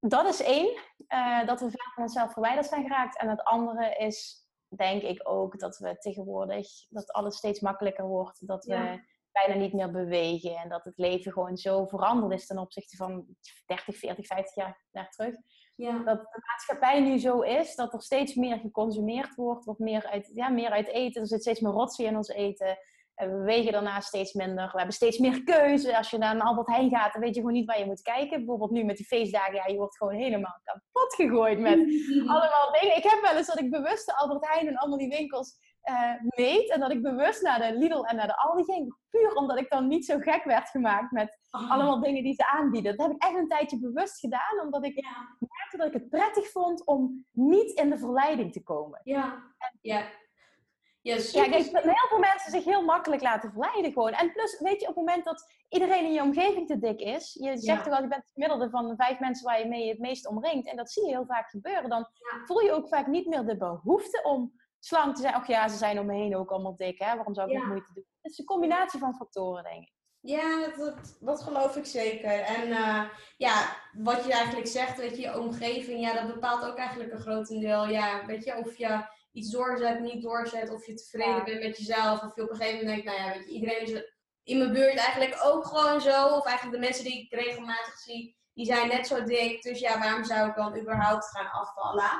dat is één, uh, dat we ver van onszelf verwijderd zijn geraakt. En het andere is, denk ik ook, dat we tegenwoordig, dat alles steeds makkelijker wordt. Dat we bijna niet meer bewegen. En dat het leven gewoon zo veranderd is ten opzichte van 30, 40, 50 jaar naar terug. Ja. Dat de maatschappij nu zo is dat er steeds meer geconsumeerd wordt, wordt meer uit, ja, meer uit eten. Er zit steeds meer rotzooi in ons eten. En we wegen daarna steeds minder. We hebben steeds meer keuze. Als je naar een Albert Heijn gaat, dan weet je gewoon niet waar je moet kijken. Bijvoorbeeld nu met die feestdagen, ja, je wordt gewoon helemaal kapot gegooid met allemaal dingen. Ik heb wel eens dat ik bewust de Albert Heijn en allemaal die winkels uh, meet. En dat ik bewust naar de Lidl en naar de Aldi ging. Puur omdat ik dan niet zo gek werd gemaakt met oh. allemaal dingen die ze aanbieden. Dat heb ik echt een tijdje bewust gedaan. Omdat ik merkte dat ik het prettig vond om niet in de verleiding te komen. Ja, ja. Ja, ja, ik denk dat heel veel mensen zich heel makkelijk laten verleiden gewoon. En plus, weet je, op het moment dat iedereen in je omgeving te dik is, je zegt toch wel, je bent het gemiddelde van de vijf mensen waar je mee het meest omringt, en dat zie je heel vaak gebeuren, dan voel je ook vaak niet meer de behoefte om slank te zijn. Och ja, ze zijn om me heen ook allemaal dik, hè? waarom zou ik nog moeite doen? Het is een combinatie van factoren, denk ik. Ja, dat, dat geloof ik zeker. En uh, ja, wat je eigenlijk zegt, weet je, je omgeving, ja, dat bepaalt ook eigenlijk een grotendeel. Ja, weet je, of je iets doorzet, niet doorzet, of je tevreden Ja. bent met jezelf, of je op een gegeven moment denkt, nou ja, weet je, iedereen is in mijn buurt eigenlijk ook gewoon zo, of eigenlijk de mensen die ik regelmatig zie, die zijn net zo dik, dus ja, waarom zou ik dan überhaupt gaan afvallen?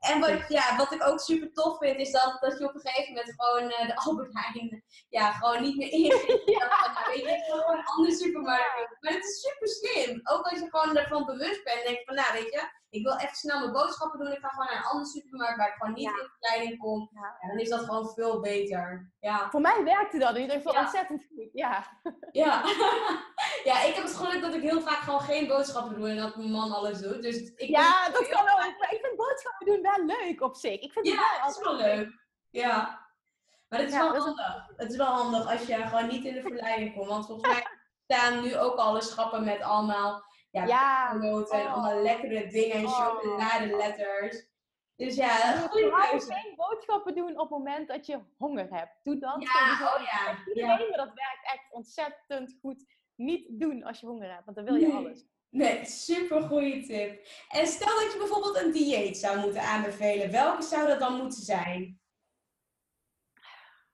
En wat, ja, wat ik ook super tof vind, is dat, dat je op een gegeven moment gewoon eh, de Albert Heijn, ja, gewoon niet meer. Ja. Nou, weet je, ik gewoon een andere supermarkt. Maar het is super slim. Ook als je gewoon ervan bewust bent, denk je van, nou weet je, ik wil even snel mijn boodschappen doen, ik ga gewoon naar een andere supermarkt waar ik gewoon niet Ja. in verleiding kom. Ja. En dan is dat gewoon veel beter. Ja. Voor mij werkte dat in ieder geval Ja. ontzettend goed. Ja. Ja. ja, ik heb het geluk dat ik heel vaak gewoon geen boodschappen doe en dat mijn man alles doet. Dus ik ja, dat kan ook. Maar ik vind boodschappen doen wel leuk op zich. Ik vind het wel het is wel altijd leuk. Ja. Maar het is Ja, wel is- handig. Het is wel handig als je gewoon niet in de verleiding komt. Want volgens mij staan nu ook alle schappen met allemaal ja, Ja. noten en Oh. allemaal lekkere dingen en Oh. chocoladeletters. Dus ja, goede geen boodschappen doen op het moment dat je honger hebt. Doe dat. Ja, sowieso. oh ja, dat werkt echt ontzettend goed. Niet doen als je honger hebt, want dan wil je Nee. alles. Nee, super goede tip. En stel dat je bijvoorbeeld een dieet zou moeten aanbevelen. Welke zou dat dan moeten zijn?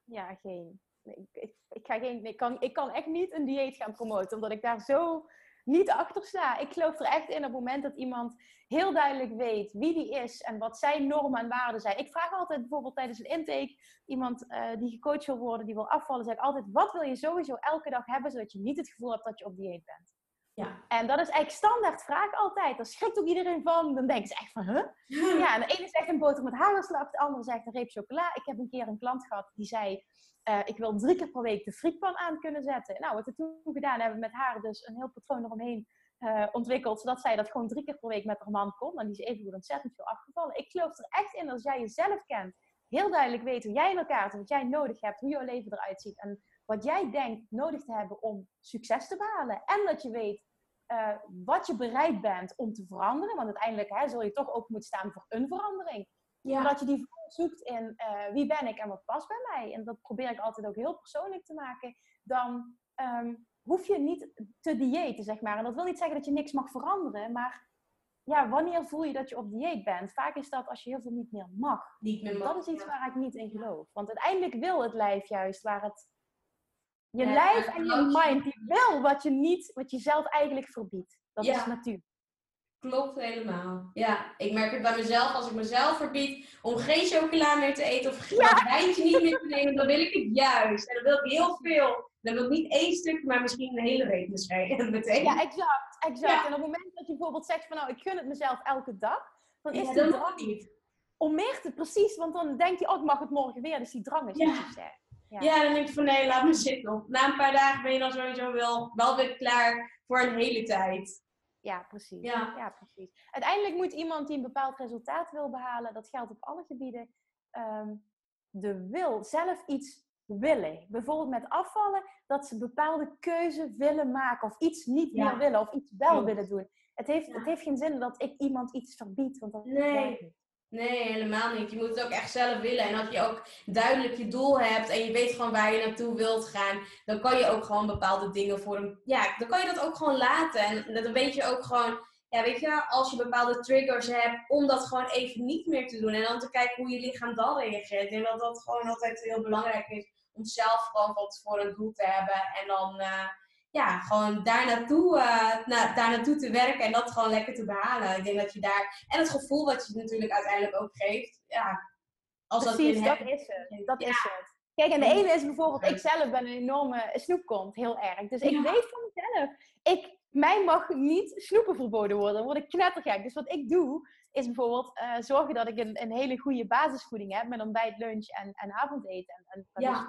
Ja, geen. Ik, ik, ga geen, ik, kan, ik kan echt niet een dieet gaan promoten, omdat ik daar zo niet achter sta. Ik geloof er echt in op het moment dat iemand heel duidelijk weet wie die is en wat zijn normen en waarden zijn. Ik vraag altijd bijvoorbeeld tijdens een intake, iemand eh, die gecoacht wil worden, die wil afvallen, zeg ik altijd, wat wil je sowieso elke dag hebben, zodat je niet het gevoel hebt dat je op dieet bent. Ja. En dat is eigenlijk standaard vraag altijd. Daar schrikt ook iedereen van. Dan denken ze echt van, huh? Ja, en de ene zegt een boter met hagelslag, de andere zegt een reep chocola. Ik heb een keer een klant gehad die zei, eh, ik wil drie keer per week de frietpan aan kunnen zetten. Nou, wat we toen gedaan hebben met haar dus een heel patroon eromheen eh, ontwikkeld, zodat zij dat gewoon drie keer per week met haar man kon. En die is even ontzettend veel afgevallen. Ik geloof er echt in als jij jezelf kent, heel duidelijk weet hoe jij in elkaar zit, wat jij nodig hebt, hoe jouw leven eruit ziet en wat jij denkt nodig te hebben om succes te behalen. En dat je weet eh, wat je bereid bent om te veranderen. Want uiteindelijk hè, zul je toch ook moeten staan voor een verandering. Ja. Maar dat je die zoekt in eh, wie ben ik en wat past bij mij. En dat probeer ik altijd ook heel persoonlijk te maken. Dan ehm, hoef je niet te diëten, zeg maar. En dat wil niet zeggen dat je niks mag veranderen. Maar ja, wanneer voel je dat je op dieet bent? Vaak is dat als je heel veel niet meer mag. Niet meer Dat is iets ja. waar ik niet in geloof. Want uiteindelijk wil het lijf juist waar het... Je Ja, lijf en je mind, die wil wat je niet, wat je zelf eigenlijk verbiedt. Dat Ja. is natuur. Klopt helemaal. Ja, ik merk het bij mezelf. Als ik mezelf verbied om geen chocola meer te eten of een wijntje niet meer te nemen, dan wil ik het juist. En dan wil ik heel veel. Dan wil ik niet één stuk, maar misschien een hele reep misschien. Meteen. Ja, exact. exact. Ja. En op het moment dat je bijvoorbeeld zegt van nou, ik gun het mezelf elke dag, dan is Ja, dat mag niet. om meer te precies, want dan denk je, oh, ik mag het morgen weer, dus die drang is Ja. niet. Ja. Ja, dan denk je van nee, laat me zitten. Na een paar dagen ben je dan sowieso wel, wel weer klaar voor een hele tijd. Ja, precies. Ja. Ja. precies. Uiteindelijk moet iemand die een bepaald resultaat wil behalen, dat geldt op alle gebieden, ehm, de wil, zelf iets willen. Bijvoorbeeld met afvallen, dat ze bepaalde keuze willen maken of iets niet Ja. meer willen of iets wel willen doen. Het heeft, het heeft geen zin dat ik iemand iets verbied, want dat Nee. niet. Nee, helemaal niet. Je moet het ook echt zelf willen. En als je ook duidelijk je doel hebt en je weet gewoon waar je naartoe wilt gaan, dan kan je ook gewoon bepaalde dingen voor een. Ja, dan kan je dat ook gewoon laten. En dan weet je ook gewoon, ja, weet je, als je bepaalde triggers hebt, om dat gewoon even niet meer te doen. En dan te kijken hoe je lichaam dan reageert. Ik denk dat dat gewoon altijd heel belangrijk is. Om zelf gewoon van tevoren een doel te hebben. En dan. eh, ja, gewoon daar naartoe, na, daar naartoe te werken en dat gewoon lekker te behalen. Ik denk dat je daar, en het gevoel wat je natuurlijk uiteindelijk ook geeft, ja, als Precies, dat, dat is het. Dat Ja. is het. Kijk, en de ene is bijvoorbeeld, ik zelf ben een enorme snoepkont, heel erg. Dus ik Ja. weet van mezelf, ik, mij mag niet snoepen verboden worden. Dan word ik knettergek. Dus wat ik doe, is bijvoorbeeld eh, zorgen dat ik een, een hele goede basisvoeding heb. Met ontbijt, lunch en, en avondeten. En, en en Ja.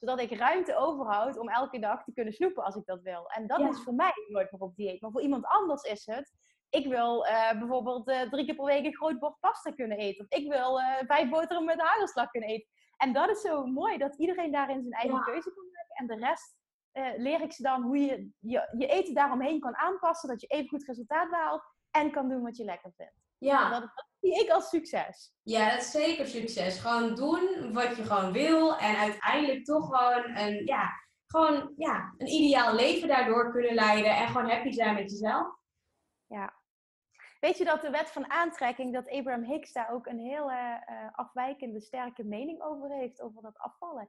Zodat ik ruimte overhoud om elke dag te kunnen snoepen als ik dat wil. En dat Ja. is voor mij nooit meer op dieet. Maar voor iemand anders is het, ik wil eh, bijvoorbeeld eh, drie keer per week een groot bord pasta kunnen eten. Of ik wil eh, vijf boterhammen met hagelslag kunnen eten. En dat is zo mooi, dat iedereen daarin zijn eigen Ja. keuze kan maken. En de rest leer ik ze dan hoe je, je je eten daaromheen kan aanpassen. Dat je even goed resultaat behaalt en kan doen wat je lekker vindt. En Ja, dat, dat zie ik als succes. ja, dat is zeker succes. Gewoon doen wat je gewoon wil en uiteindelijk toch gewoon een, ja, gewoon, ja, een ideaal leven daardoor kunnen leiden en gewoon happy zijn met jezelf. weet je dat de wet van aantrekking, dat Abraham Hicks daar ook een heel uh, afwijkende, sterke mening over heeft, over dat afvallen.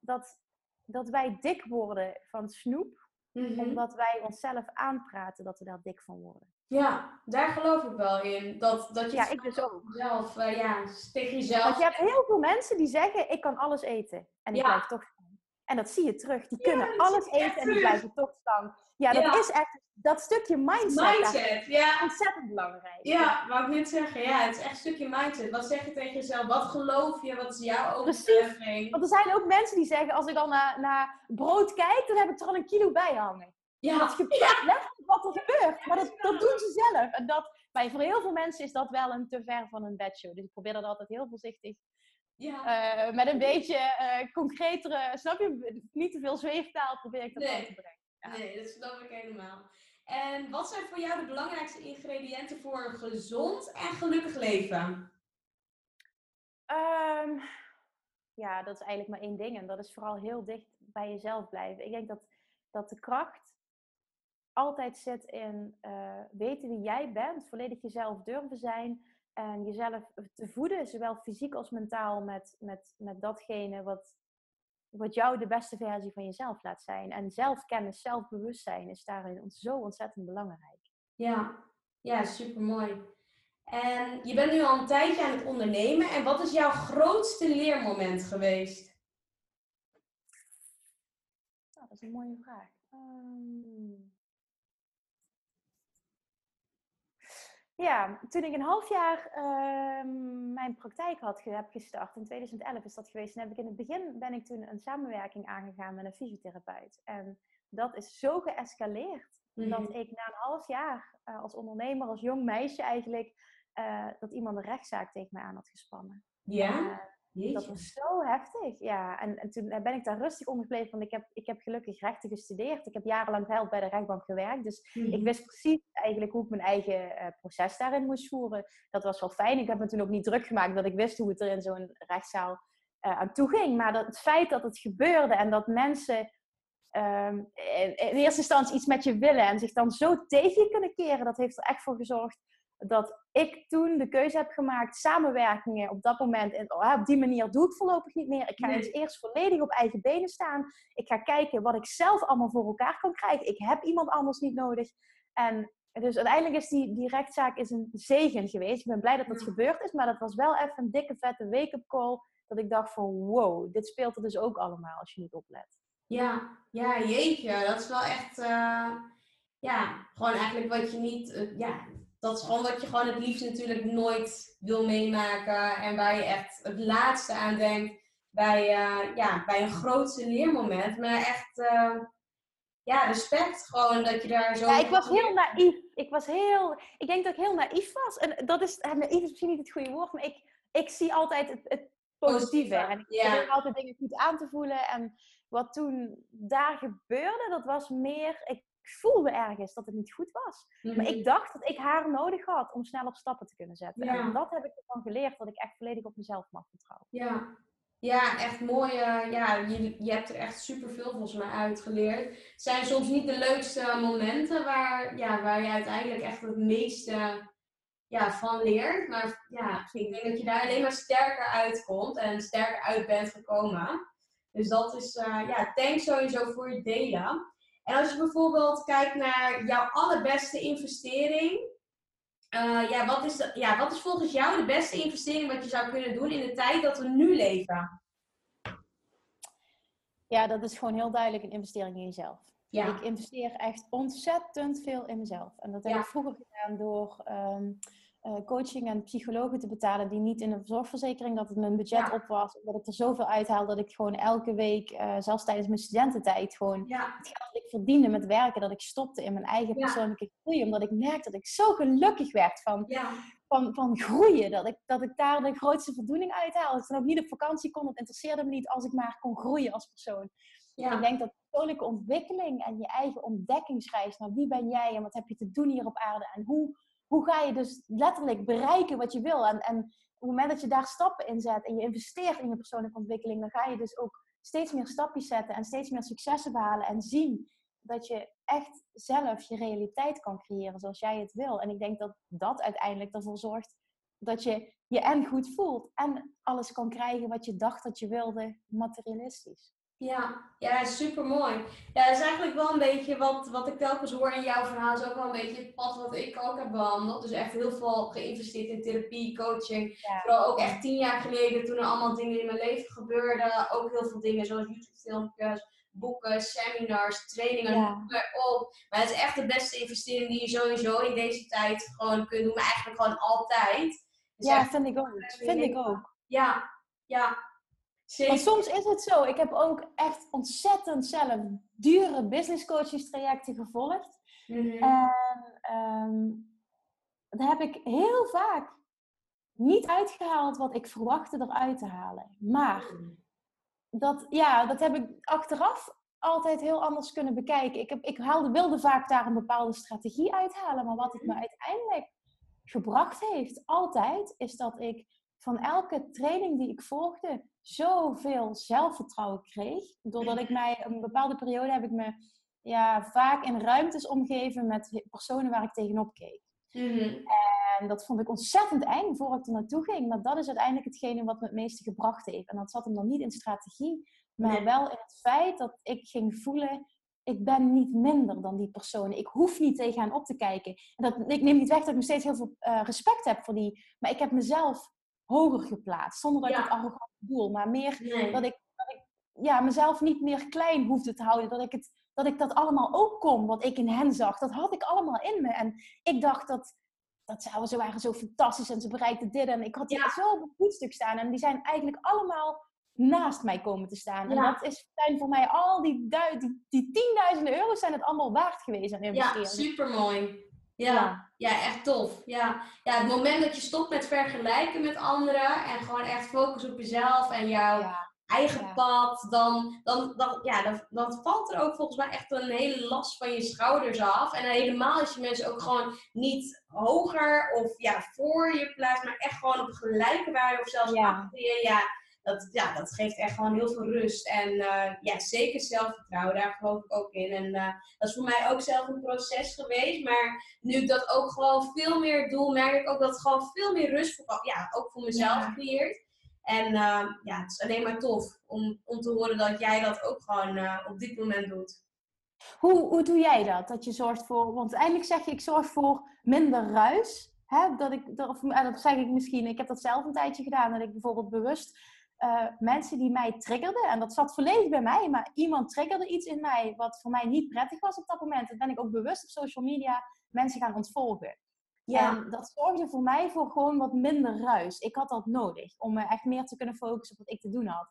Dat, dat wij dik worden van snoep, mhm. omdat wij onszelf aanpraten dat we daar dik van worden. Ja, daar geloof ik wel in. Dat, dat je ja, ik dus ook. zelf, uh, ja, tegen jezelf... Want je hebt heel veel mensen die zeggen, ik kan alles eten. En ik blijf toch staan. En dat zie je terug. Die kunnen alles eten en die blijven toch staan. Ja, dat is echt dat stukje mindset. Mindset, ja. Ontzettend belangrijk. Ja, wou ik net zeggen. Ja, het is echt een stukje mindset. Wat zeg je tegen jezelf? Wat geloof je? Wat is jouw overtuiging? Want er zijn ook mensen die zeggen, als ik al naar, naar brood kijk, dan heb ik er al een kilo bij hangen. Ja. Dat gebeurt ja. wat er gebeurt. Maar dat, dat doen ze zelf. En dat, bij, voor heel veel mensen is dat wel een te ver van een bedshow. Dus ik probeer dat altijd heel voorzichtig ja. Uh, met een beetje uh, concretere, snap je, niet te veel zweeftaal probeer ik dat nee. te brengen. Ja. Nee, dat snap ik helemaal. En wat zijn voor jou de belangrijkste ingrediënten voor een gezond en gelukkig leven? Um, ja, dat is eigenlijk maar één ding. En dat is vooral heel dicht bij jezelf blijven. Ik denk dat, dat de kracht altijd zit in uh, weten wie jij bent, volledig jezelf durven zijn en jezelf te voeden, zowel fysiek als mentaal, met, met, met datgene wat, wat jou de beste versie van jezelf laat zijn. En zelfkennis, zelfbewustzijn is daarin zo ontzettend belangrijk. Ja, ja super mooi. En je bent nu al een tijdje aan het ondernemen. En wat is jouw grootste leermoment geweest? Nou, dat is een mooie vraag. Um... Ja, toen ik een half jaar ehm, mijn praktijk had heb gestart, in 2011 is dat geweest, en heb ik in het begin ben ik toen een samenwerking aangegaan met een fysiotherapeut. En dat is zo geëscaleerd dat mhm. ik na een half jaar uh, als ondernemer, als jong meisje eigenlijk, uh, dat iemand een rechtszaak tegen mij aan had gespannen. Ja? Uh, dat was zo heftig, ja. En, en toen ben ik daar rustig onder gebleven, want ik heb, ik heb gelukkig rechten gestudeerd. Ik heb jarenlang veilig bij de rechtbank gewerkt. Dus ik mhm. wist precies eigenlijk hoe ik mijn eigen uh, proces daarin moest voeren. Dat was wel fijn. Ik heb me toen ook niet druk gemaakt dat ik wist hoe het er in zo'n rechtszaal uh, aan toe ging. Maar dat, het feit dat het gebeurde en dat mensen um, in, in, eerste instantie iets met je willen en zich dan zo tegen je kunnen keren, dat heeft er echt voor gezorgd dat ik toen de keuze heb gemaakt, samenwerkingen op dat moment, en oh, op die manier doe ik voorlopig niet meer. Ik ga eens eerst volledig op eigen benen staan. Ik ga kijken wat ik zelf allemaal voor elkaar kan krijgen. Ik heb iemand anders niet nodig. En dus uiteindelijk is die, die rechtszaak is een zegen geweest. Ik ben blij dat dat gebeurd is, maar dat was wel even een dikke vette wake-up call. Dat ik dacht van wow, dit speelt er dus ook allemaal als je niet oplet. Ja, ja, jeetje. Dat is wel echt, uh, ja, gewoon eigenlijk wat je niet, uh, ja, dat is gewoon wat je gewoon het liefst natuurlijk nooit wil meemaken. En waar je echt het laatste aan denkt bij, uh, ja, bij een grootste leermoment. Maar echt, uh, ja, respect gewoon dat je daar zo... Ja, ik was heel naïef. Ik was heel... Ik denk dat ik heel naïef was. En dat is... Naïef is misschien niet het goede woord, maar ik, ik zie altijd het, het positieve. En ik probeer altijd dingen goed aan te voelen. En wat toen daar gebeurde, dat was meer... Ik ik voelde ergens dat het niet goed was. Maar ik mhm. dacht dat ik haar nodig had om sneller stappen te kunnen zetten. En dat heb ik ervan geleerd, dat ik echt volledig op mezelf mag vertrouwen. Ja, ja echt mooi. ja, je, je hebt er echt superveel volgens mij uitgeleerd. Het zijn soms niet de leukste momenten waar, ja, waar je uiteindelijk echt het meeste ja, van leert. Maar ja, ik denk dat je daar alleen maar sterker uitkomt en sterker uit bent gekomen. Dus dat is, uh, ja, thanks sowieso voor je delen. En als je bijvoorbeeld kijkt naar jouw allerbeste investering, uh, ja, wat is de, ja, wat is volgens jou de beste investering wat je zou kunnen doen in de tijd dat we nu leven? Ja, dat is gewoon heel duidelijk een investering in jezelf. Ja. Ik investeer echt ontzettend veel in mezelf. En dat heb ik vroeger gedaan door um, uh, coaching en psychologen te betalen die niet in een zorgverzekering, dat het mijn budget op was, dat ik er zoveel uithaal dat ik gewoon elke week, uh, zelfs tijdens mijn studententijd, gewoon het geld dat ik verdiende met werken, dat ik stopte in mijn eigen persoonlijke groei, omdat ik merkte dat ik zo gelukkig werd van, van, van groeien, dat ik, dat ik daar de grootste voldoening uithaal. Dat ik dan ook niet op vakantie kon, dat interesseerde me niet als ik maar kon groeien als persoon. Ik denk dat persoonlijke ontwikkeling en je eigen ontdekkingsreis naar wie ben jij en wat heb je te doen hier op aarde en hoe hoe ga je dus letterlijk bereiken wat je wil? En, en op het moment dat je daar stappen in zet en je investeert in je persoonlijke ontwikkeling, dan ga je dus ook steeds meer stapjes zetten en steeds meer successen behalen en zien dat je echt zelf je realiteit kan creëren zoals jij het wil. En ik denk dat dat uiteindelijk ervoor zorgt dat je je en goed voelt en alles kan krijgen wat je dacht dat je wilde, materialistisch. Ja, ja, super mooi. Ja, dat is eigenlijk wel een beetje wat, wat ik telkens hoor in jouw verhaal. is ook wel een beetje het pad wat ik ook heb behandeld. Dus echt heel veel geïnvesteerd in therapie, coaching. Vooral ook echt tien jaar geleden toen er allemaal dingen in mijn leven gebeurden. Ook heel veel dingen zoals YouTube-filmpjes, boeken, seminars, trainingen, ja. op. Maar het is echt de beste investering die je sowieso in deze tijd gewoon kunt doen. Maar eigenlijk gewoon altijd. ja, vind ik ook. Vind ik ook. Ja, ja. Want soms is het zo. Ik heb ook echt ontzettend zelf dure business coaches trajecten gevolgd. Mhm. En um, daar heb ik heel vaak niet uitgehaald wat ik verwachtte eruit te halen. Maar mhm. dat, ja, dat heb ik achteraf altijd heel anders kunnen bekijken. Ik, heb, ik haalde, wilde vaak daar een bepaalde strategie uithalen. Maar wat het me uiteindelijk gebracht heeft, altijd, is dat ik van elke training die ik volgde zoveel zelfvertrouwen kreeg. Doordat ik mij een bepaalde periode heb ik me ja, vaak in ruimtes omgeven met personen waar ik tegenop keek. Mhm. En dat vond ik ontzettend eng voor ik er naartoe ging. Maar dat is uiteindelijk hetgene wat me het meeste gebracht heeft. En dat zat hem dan niet in strategie, maar wel in het feit dat ik ging voelen ik ben niet minder dan die personen. Ik hoef niet tegen hen op te kijken. En dat, ik neem niet weg dat ik nog steeds heel veel uh, respect heb voor die. Maar ik heb mezelf hoger geplaatst. Zonder dat ik het arrogant bedoel. Maar meer dat, ik, dat ik ja, mezelf niet meer klein hoefde te houden. Dat ik, het, dat ik dat allemaal ook kon, wat ik in hen zag. Dat had ik allemaal in me. En ik dacht dat, dat ze, ze waren zo fantastisch en ze bereikten dit. En ik had die zo op een voetstuk staan. En die zijn eigenlijk allemaal naast mij komen te staan. En dat is, zijn voor mij al die, die, die tienduizenden euro's zijn het allemaal waard geweest aan investeren. Ja, supermooi. Ja, ja, echt tof. Ja. ja, het moment dat je stopt met vergelijken met anderen en gewoon echt focus op jezelf en jouw eigen pad, dan, dan, dan, ja, dan, dan valt er ook volgens mij echt een hele last van je schouders af. En helemaal als je mensen ook gewoon niet hoger of ja, voor je plaatst, maar echt gewoon op gelijke waarde of zelfs achter je. Ja, dat, ja, dat geeft echt gewoon heel veel rust. En uh, ja, zeker zelfvertrouwen, daar geloof ik ook in. En uh, dat is voor mij ook zelf een proces geweest. Maar nu ik dat ook gewoon veel meer doe, merk ik ook dat het gewoon veel meer rust voor, ja, ook voor mezelf ja. creëert. En uh, ja, het is alleen maar tof om, om te horen dat jij dat ook gewoon op dit moment doet. Hoe, hoe doe jij dat? Dat je zorgt voor, want eindelijk zeg je, ik zorg voor minder ruis. Hè? Dat ik, dat, of, dat zeg ik misschien, ik heb dat zelf een tijdje gedaan, dat ik bijvoorbeeld bewust uh, mensen die mij triggerden. En dat zat volledig bij mij, maar iemand triggerde iets in mij wat voor mij niet prettig was op dat moment. En ben ik ook bewust op social media mensen gaan ontvolgen. Ja. En dat zorgde voor mij voor gewoon wat minder ruis. Ik had dat nodig om me echt meer te kunnen focussen op wat ik te doen had.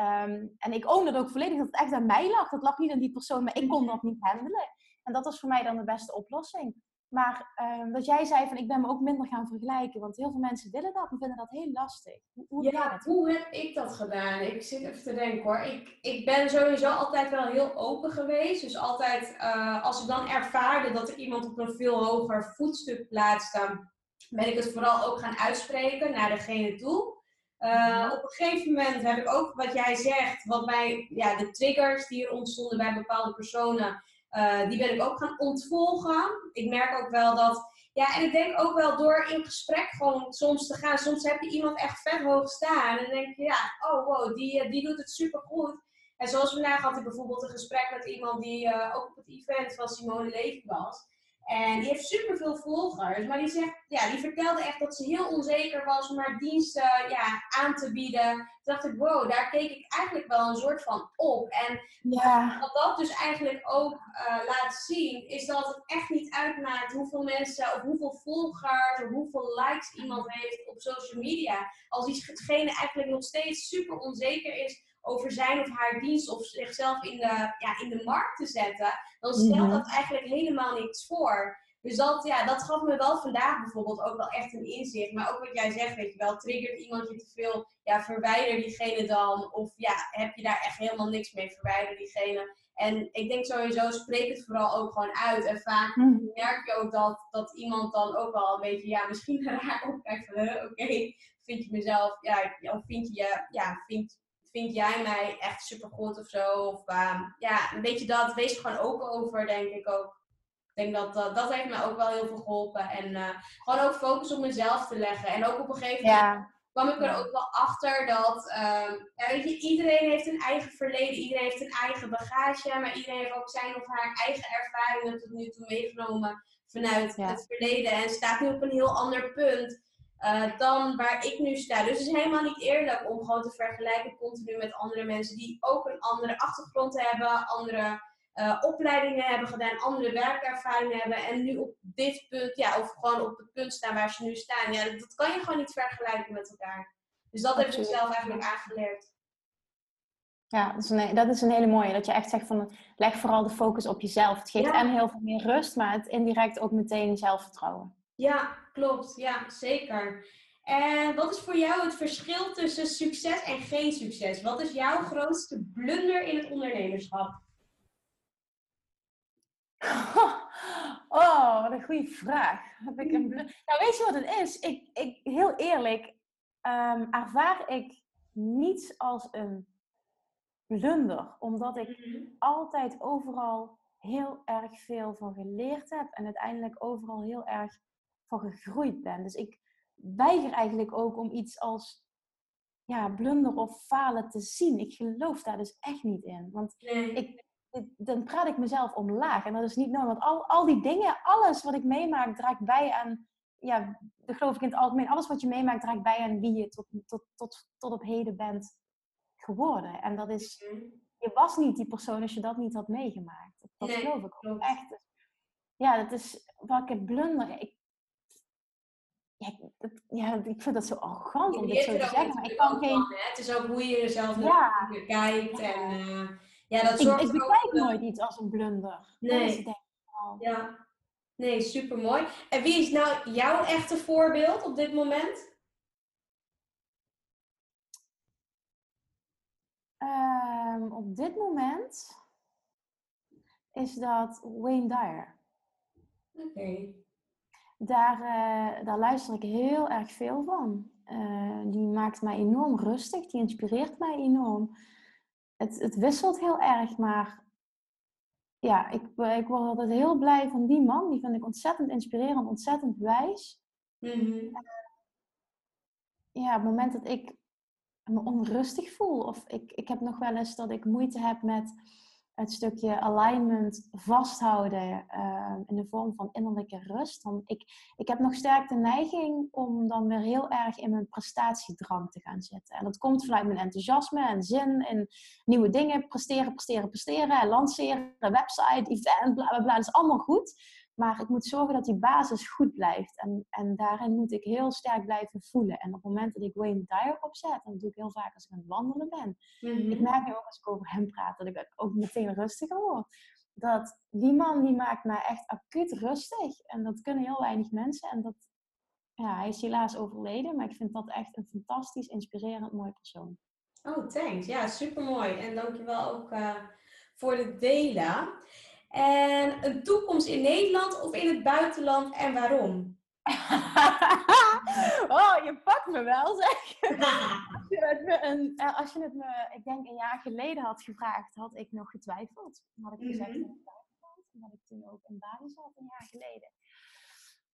Um, en ik own dat ook volledig dat het echt aan mij lag. Dat lag niet aan die persoon, maar ik kon dat niet handelen. En dat was voor mij dan de beste oplossing. Maar uh, dat jij zei van ik ben me ook minder gaan vergelijken. Want heel veel mensen willen dat en vinden dat heel lastig. Hoe, ja, hoe heb ik dat gedaan? Ik zit even te denken hoor. Ik, ik ben sowieso altijd wel heel open geweest. Dus altijd uh, als ik dan ervaarde dat er iemand op een veel hoger voetstuk plaatste, ben ik het vooral ook gaan uitspreken naar degene toe. Uh, op een gegeven moment heb ik ook wat jij zegt, wat mij, ja, de triggers die er ontstonden bij bepaalde personen, uh, die ben ik ook gaan ontvolgen. Ik merk ook wel dat. Ja, en ik denk ook wel door in gesprek gewoon soms te gaan. Soms heb je iemand echt vet hoog staan. En dan denk je, ja, oh wow, die, eh, die doet het super goed. En zoals vandaag had ik bijvoorbeeld een gesprek met iemand die uh, ook op het event van Simone Levy was. En die heeft superveel volgers. Maar die, zegt, ja, die vertelde echt dat ze heel onzeker was om haar diensten ja, aan te bieden. Toen dacht ik, wow, daar keek ik eigenlijk wel een soort van op. En ja. wat dat dus eigenlijk ook uh, laat zien, is dat het echt niet uitmaakt hoeveel mensen of hoeveel volgers of hoeveel likes iemand heeft op social media. Als diegene eigenlijk nog steeds super onzeker is over zijn of haar dienst of zichzelf in de, ja, in de markt te zetten, dan stelt mhm. dat eigenlijk helemaal niets voor. Dus dat, ja, dat gaf me wel vandaag bijvoorbeeld ook wel echt een inzicht. Maar ook wat jij zegt, weet je wel, triggert iemand je te veel, ja, verwijder diegene dan. Of ja, heb je daar echt helemaal niks mee, verwijder diegene. En ik denk sowieso, spreek het vooral ook gewoon uit. En vaak mhm. merk je ook dat, dat iemand dan ook wel een beetje, ja, misschien raar opkijkt van, oké, vind je mezelf, ja, of vind je, ja, vind, vind jij mij echt supergoed of zo? Of ehm, ja, een beetje dat. Wees er gewoon open over, denk ik ook. Ik denk dat dat, dat heeft me ook wel heel veel geholpen. En uh, gewoon ook focus op mezelf te leggen. En ook op een gegeven moment ja. kwam ik er ook wel achter dat ja, weet je, iedereen heeft een eigen verleden. Iedereen heeft een eigen bagage. Maar iedereen heeft ook zijn of haar eigen ervaringen tot nu toe meegenomen vanuit het verleden. En staat nu op een heel ander punt. Uh, dan waar ik nu sta. Dus het is helemaal niet eerlijk om gewoon te vergelijken continu met andere mensen die ook een andere achtergrond hebben, andere uh, opleidingen hebben gedaan, andere werkervaringen hebben en nu op dit punt, ja, of gewoon op het punt staan waar ze nu staan. Ja, dat, kan je gewoon niet vergelijken met elkaar. Dus dat heb ik zelf eigenlijk aangeleerd. Ja, dat is, een, dat is een hele mooie. Dat je echt zegt van leg vooral de focus op jezelf. Het geeft en heel veel meer rust, maar het indirect ook meteen zelfvertrouwen. Ja, klopt. Ja, zeker. En wat is voor jou het verschil tussen succes en geen succes? Wat is jouw grootste blunder in het ondernemerschap? Oh, wat een goede vraag. Heb ik een Nou, weet je wat het is? Ik, ik, heel eerlijk, um, ervaar ik niets als een blunder. Omdat ik mhm. altijd overal heel erg veel van geleerd heb. En uiteindelijk overal heel erg van gegroeid ben. Dus ik weiger eigenlijk ook om iets als ja, blunder of falen te zien. Ik geloof daar dus echt niet in. Want ik, dan praat ik mezelf omlaag. En dat is niet nodig. Want al, al die dingen, alles wat ik meemaak, draagt bij aan... Ja, dat geloof ik in het algemeen. Alles wat je meemaakt, draagt bij aan wie je tot, tot, tot, tot op heden bent geworden. En dat is... Mhm. Je was niet die persoon als je dat niet had meegemaakt. Dat, geloof ik ook echt. Ja, dat is wat ik blunder. Ik, ja, dat, ja, ik vind dat zo arrogant om dit zo te zeggen. Maar ik kan geen... het is ook hoe je jezelf ja. kijkt. En, uh, ja, dat zorgt ik, ik bekijk nooit iets als een blunder. Nee. Ja. Nee, super mooi. En wie is nou jouw echte voorbeeld op dit moment? Um, op dit moment is dat Wayne Dyer. Oké daar, uh, daar luister ik heel erg veel van. Uh, die maakt mij enorm rustig, die inspireert mij enorm. Het, het wisselt heel erg, maar ja, ik, ik word altijd heel blij van die man. Die vind ik ontzettend inspirerend, ontzettend wijs. Mm Ja, op het moment dat ik me onrustig voel, of ik, ik heb nog wel eens dat ik moeite heb met het stukje alignment vasthouden uh, in de vorm van innerlijke rust. Dan ik, ik heb nog sterk de neiging om dan weer heel erg in mijn prestatiedrang te gaan zitten. En dat komt vanuit mijn enthousiasme en zin in nieuwe dingen. Presteren, presteren, presteren. Lanceren, website, event, bla bla bla. Dat is allemaal goed. Maar ik moet zorgen dat die basis goed blijft. En, en daarin moet ik heel sterk blijven voelen. En op het moment dat ik Wayne Dyer opzet, en dat doe ik heel vaak als ik aan het wandelen ben. Mhm. Ik merk nu ook als ik over hem praat, dat ik ook meteen rustiger word. Dat die man, die maakt mij echt acuut rustig. En dat kunnen heel weinig mensen. En dat, ja, hij is helaas overleden. Maar ik vind dat echt een fantastisch, inspirerend, mooi persoon. Oh, thanks. Ja, super mooi. En dankjewel ook uh, voor het delen. En een toekomst in Nederland of in het buitenland en waarom? oh, je pakt me wel, zeg. als, je het me een, eh, als je het me, ik denk, een jaar geleden had gevraagd, had ik nog getwijfeld. Had ik gezegd mm -hmm. in het buitenland, omdat ik toen ook in Bali zat, een jaar geleden.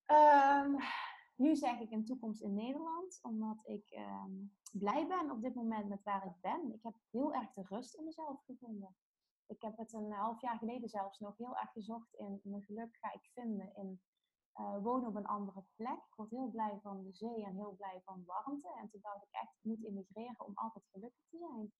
Um, nu zeg ik een toekomst in Nederland, omdat ik um, blij ben op dit moment met waar ik ben. Ik heb heel erg de rust in mezelf gevonden. Ik heb het een half jaar geleden zelfs nog heel erg gezocht in mijn geluk ga ik vinden in uh, wonen op een andere plek. Ik word heel blij van de zee en heel blij van warmte. En toen dacht ik echt, ik moet immigreren om altijd gelukkig te zijn.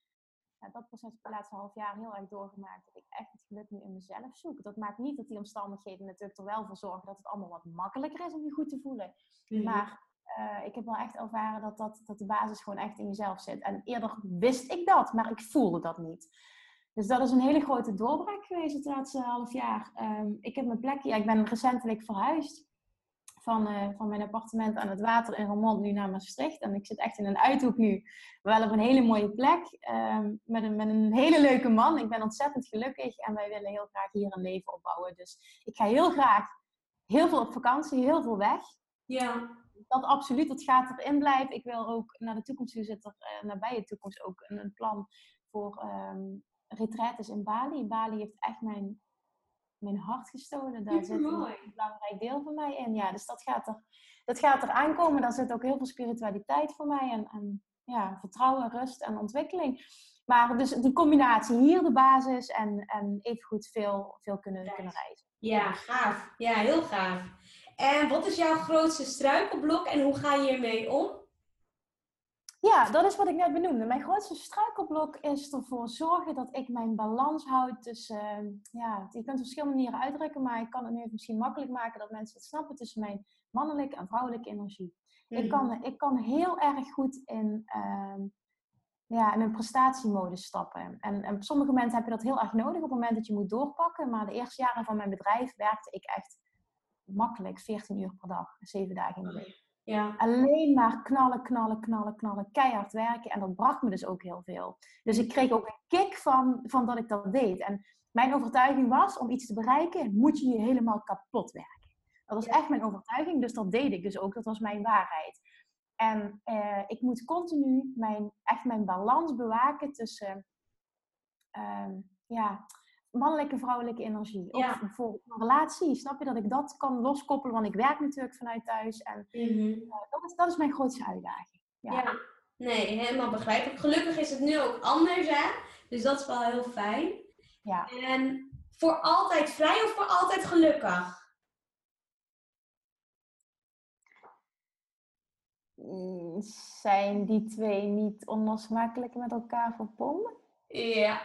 Nou, dat proces heb ik de laatste half jaar heel erg doorgemaakt. Dat ik echt het geluk nu in mezelf zoek. Dat maakt niet dat die omstandigheden natuurlijk er wel voor zorgen dat het allemaal wat makkelijker is om je goed te voelen. Mm. Maar uh, ik heb wel echt ervaren dat, dat, dat de basis gewoon echt in jezelf zit. En eerder wist ik dat, maar ik voelde dat niet. Dus dat is een hele grote doorbraak geweest het laatste half jaar. Um, ik heb mijn plek, ja, ik ben recentelijk verhuisd van, uh, van mijn appartement aan het water in Roermond nu naar Maastricht. En ik zit echt in een uithoek nu, wel op een hele mooie plek. Um, met, een, met een hele leuke man. Ik ben ontzettend gelukkig en wij willen heel graag hier een leven opbouwen. Dus ik ga heel graag heel veel op vakantie, heel veel weg. Ja. dat absoluut, dat gaat erin blijven. Ik wil ook naar de toekomst toe zit er uh, nabij de toekomst ook een, een plan voor um, retraites in Bali. Bali heeft echt mijn, mijn hart gestolen. Daar zit een, een belangrijk deel van mij in. Ja, dus dat gaat er, dat gaat er aankomen. Daar zit ook heel veel spiritualiteit voor mij en, en ja, vertrouwen, rust en ontwikkeling. Maar dus die combinatie, hier de basis en, en even goed veel, veel kunnen, kunnen reizen. Ja, gaaf. Ja, heel gaaf. En wat is jouw grootste struikelblok en hoe ga je hiermee om? Ja, dat is wat ik net benoemde. Mijn grootste struikelblok is ervoor zorgen dat ik mijn balans houd tussen, ehm, ja, je kunt het op verschillende manieren uitdrukken, maar ik kan het nu even misschien makkelijk maken dat mensen het snappen tussen mijn mannelijke en vrouwelijke energie. Ik, mhm. kan, ik kan heel erg goed in, uh, ja, in een prestatiemodus stappen. En, en op sommige momenten heb je dat heel erg nodig op het moment dat je moet doorpakken. Maar de eerste jaren van mijn bedrijf werkte ik echt makkelijk 14 uur per dag, 7 dagen in de week. Ja. Alleen maar knallen, knallen, knallen, knallen, keihard werken. En dat bracht me dus ook heel veel. Dus ik kreeg ook een kick van, van dat ik dat deed. En mijn overtuiging was, om iets te bereiken, moet je je helemaal kapot werken. Dat was echt mijn overtuiging, dus dat deed ik dus ook. Dat was mijn waarheid. En eh, ik moet continu mijn, echt mijn balans bewaken tussen uh, ja, mannelijke en vrouwelijke energie. Of bijvoorbeeld een relatie, snap je dat ik dat kan loskoppelen? Want ik werk natuurlijk vanuit thuis. En mhm. dat, is, dat is mijn grootste uitdaging. Ja. ja. nee, helemaal begrijpelijk. Gelukkig is het nu ook anders, hè? Dus dat is wel heel fijn. Ja. En voor altijd vrij of voor altijd gelukkig? Mm, zijn die twee niet onlosmakelijk met elkaar verbonden? Ja.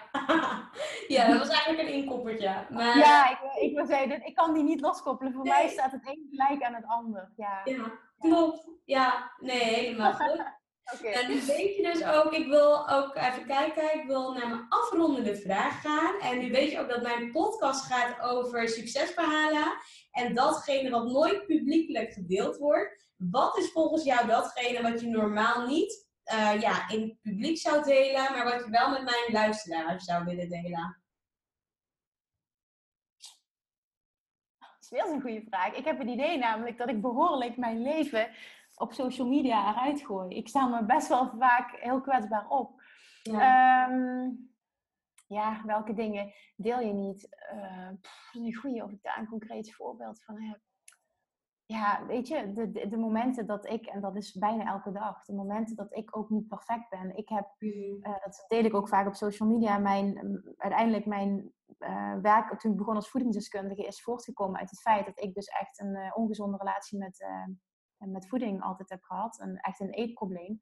ja, dat was eigenlijk een inkoppertje. Maar... Ja, ik, ik wil zeggen, ik kan die niet loskoppelen. Voor mij staat het een gelijk aan het ander. Ja, ja klopt. Ja, nee, helemaal goed. Okay. En nu weet je dus ook, ik wil ook even kijken, ik wil naar mijn afrondende vraag gaan. En nu weet je ook dat mijn podcast gaat over succesverhalen. En datgene wat nooit publiekelijk gedeeld wordt. Wat is volgens jou datgene wat je normaal niet uh, ja, in het publiek zou delen, maar wat je wel met mijn luisteraars zou willen delen? Dat is weer een goede vraag. Ik heb het idee namelijk dat ik behoorlijk mijn leven op social media eruit gooi. Ik sta me best wel vaak heel kwetsbaar op. Ja, ehm, ja welke dingen deel je niet? Uh, pff, een goede of ik daar een concreet voorbeeld van heb ja, weet je, de, de, de, momenten dat ik, en dat is bijna elke dag, de momenten dat ik ook niet perfect ben. Ik heb, mm. uh, dat deel ik ook vaak op social media, mijn, uiteindelijk mijn uh, werk toen ik begon als voedingsdeskundige is voortgekomen uit het feit dat ik dus echt een uh, ongezonde relatie met, met voeding altijd heb gehad. Een, echt een eetprobleem.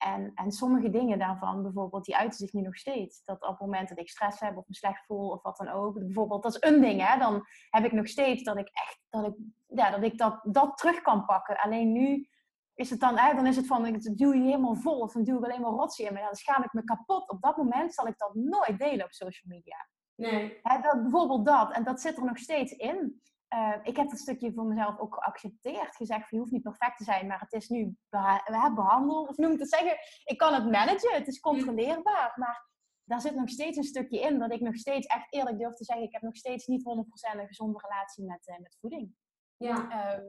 En, en sommige dingen daarvan, bijvoorbeeld, die uiten zich nu nog steeds. Dat op het moment dat ik stress heb of me slecht voel of wat dan ook. Bijvoorbeeld, dat is een ding, hè. Dan heb ik nog steeds dat ik echt, dat ik, ja, dat, ik dat, dat terug kan pakken. Alleen nu is het dan, hè, dan is het van, ik duw je helemaal vol of dan duw ik alleen maar rotsie in me. Dan schaam ik me kapot. Op dat moment zal ik dat nooit delen op social media. Nee. Hè, dat, bijvoorbeeld dat. En dat zit er nog steeds in. Uh, ik heb dat stukje voor mezelf ook geaccepteerd. Gezegd van je hoeft niet perfect te zijn, maar het is nu beha behandeld. Of noem ik het zeggen, ik kan het managen, het is controleerbaar. Maar daar zit nog steeds een stukje in dat ik nog steeds echt eerlijk durf te zeggen, ik heb nog steeds niet 100% een gezonde relatie met, uh, met voeding. Ja. Uh,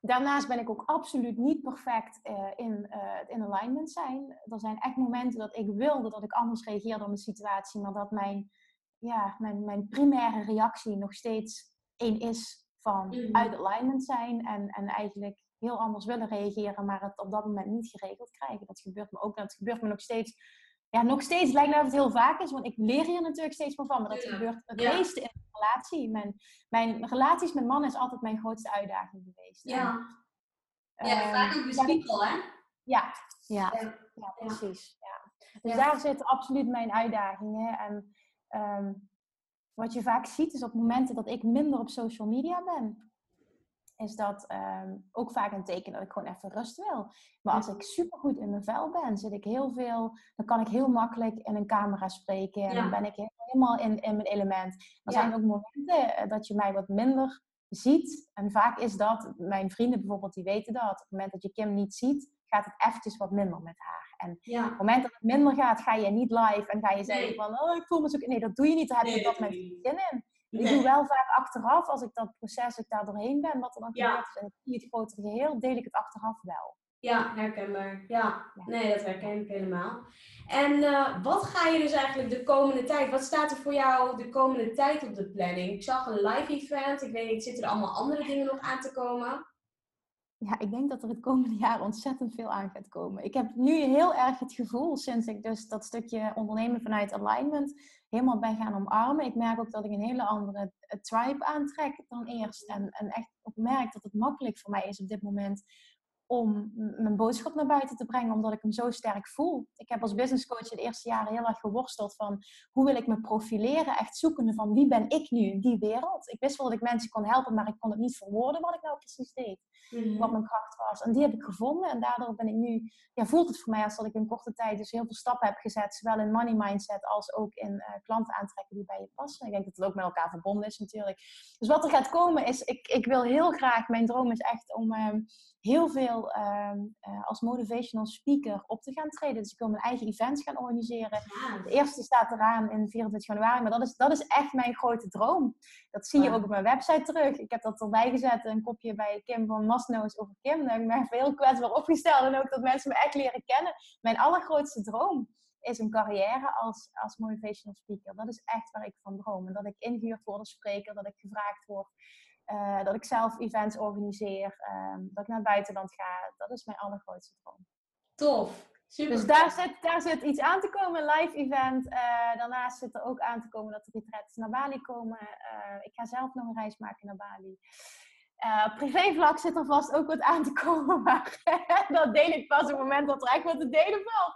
daarnaast ben ik ook absoluut niet perfect uh, in het in alignment zijn. Er zijn echt momenten dat ik wilde dat ik anders reageerde op een situatie, maar dat mijn, ja, mijn, mijn primaire reactie nog steeds één is van mm. uit alignment zijn en, en eigenlijk heel anders willen reageren, maar het op dat moment niet geregeld krijgen. Dat gebeurt me ook. Dat gebeurt me nog steeds. Ja, nog steeds lijkt me dat het heel vaak is, want ik leer hier natuurlijk steeds meer van. Maar dat gebeurt het meeste in een relatie. Mijn, mijn relaties met mannen is altijd mijn grootste uitdaging geweest. Ja, en, ja vaak ook bespiegel, hè? Ja, ja, ja. precies. Ja. Dus daar zitten absoluut mijn uitdagingen. En um, wat je vaak ziet is op momenten dat ik minder op social media ben, is dat um, ook vaak een teken dat ik gewoon even rust wil. Maar als ik supergoed in mijn vel ben, zit ik heel veel, dan kan ik heel makkelijk in een camera spreken en dan ben ik helemaal in, in mijn element. Er zijn ook momenten eh, dat je mij wat minder ziet. En vaak is dat, mijn vrienden bijvoorbeeld, die weten dat. Op het moment dat je Kim niet ziet, gaat het eventjes wat minder met haar. En op het moment dat het minder gaat, ga je niet live en ga je zeggen van, oh, ik voel me zo... Nee, dat doe je niet. Daar heb je dat met zin in. Ik doe wel vaak achteraf, als ik dat proces, ik daar doorheen ben, wat er dan gebeurt is en ik zie het grotere geheel, deel ik het achteraf wel. Ja, herkenbaar. Ja, Ja. nee, dat herken ik helemaal. En eh, wat ga je dus eigenlijk de komende tijd, wat staat er voor jou de komende tijd op de planning? Ik zag een live event, ik weet niet, zitten er allemaal andere dingen nog aan te komen? Ja, ik denk dat er het komende jaar ontzettend veel aan gaat komen. Ik heb nu heel erg het gevoel, sinds ik dus dat stukje ondernemen vanuit alignment helemaal ben gaan omarmen. Ik merk ook dat ik een hele andere eh, tribe aantrek dan eerst. En, en echt ook merk dat het makkelijk voor mij is op dit moment om mijn boodschap naar buiten te brengen, omdat ik hem zo sterk voel. Ik heb als business coach de eerste jaren heel erg geworsteld van hoe wil ik me profileren, echt zoekende van wie ben ik nu in die wereld. Ik wist wel dat ik mensen kon helpen, maar ik kon het niet verwoorden wat ik nou precies deed wat mijn kracht was. En die heb ik gevonden. En daardoor ben ik nu, ja, voelt het voor mij als dat ik in korte tijd dus heel veel stappen heb gezet. Zowel in money mindset als ook in eh, klanten aantrekken die bij je passen. Ik denk dat het ook met elkaar verbonden is natuurlijk. Dus wat er gaat komen is, ik, ik wil heel graag, mijn droom is echt om ehm, heel veel ehm, eh, als motivational speaker op te gaan treden. Dus ik wil mijn eigen events gaan organiseren. Ja, De eerste staat eraan in 24 januari, maar dat is, dat is echt mijn grote droom. Dat zie je ook op mijn website terug. Ik heb dat erbij gezet, een kopje bij Kim van Masnoos over Kim. Daar heb ik heel kwetsbaar opgesteld en ook dat mensen me echt leren kennen. Mijn allergrootste droom is een carrière als, als motivational speaker. Dat is echt waar ik van droom. En dat ik ingehuurd word als spreker, dat ik gevraagd word, eh, dat ik zelf events organiseer, ehm, dat ik naar het buitenland ga. Dat is mijn allergrootste droom. tof. Super. Dus daar zit, daar zit iets aan te komen, een live event. Eh, daarnaast zit er ook aan te komen dat de retreats naar Bali komen. Eh, ik ga zelf nog een reis maken naar Bali. Eh privévlak zit er vast ook wat aan te komen, maar dat deel ik pas op het moment dat er echt wat te delen valt.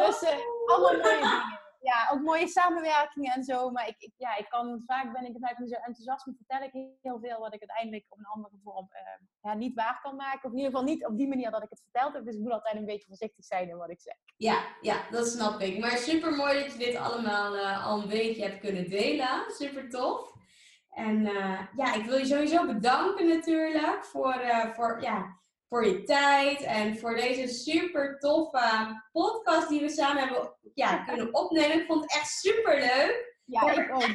Oh. Dus eh, allemaal mooie dingen. Ja, ook mooie samenwerkingen en zo. Maar ik, ik- ja, ik kan, vaak ben ik vaak niet zo enthousiast, maar vertel ik heel veel wat ik uiteindelijk op een andere vorm eh, ja, niet waar kan maken. Of in ieder geval niet op die manier dat ik het verteld heb. Dus ik moet altijd een beetje voorzichtig zijn in wat ik zeg. Ja, ja, dat snap ik. Maar super mooi dat je dit allemaal al een beetje hebt kunnen delen. Super tof. En eh, ja, ik wil je sowieso bedanken natuurlijk voor, eh, voor, ja, voor je tijd en voor deze super toffe podcast die we samen hebben ja, kunnen opnemen. Ik vond het echt super leuk. Ja, ik ook.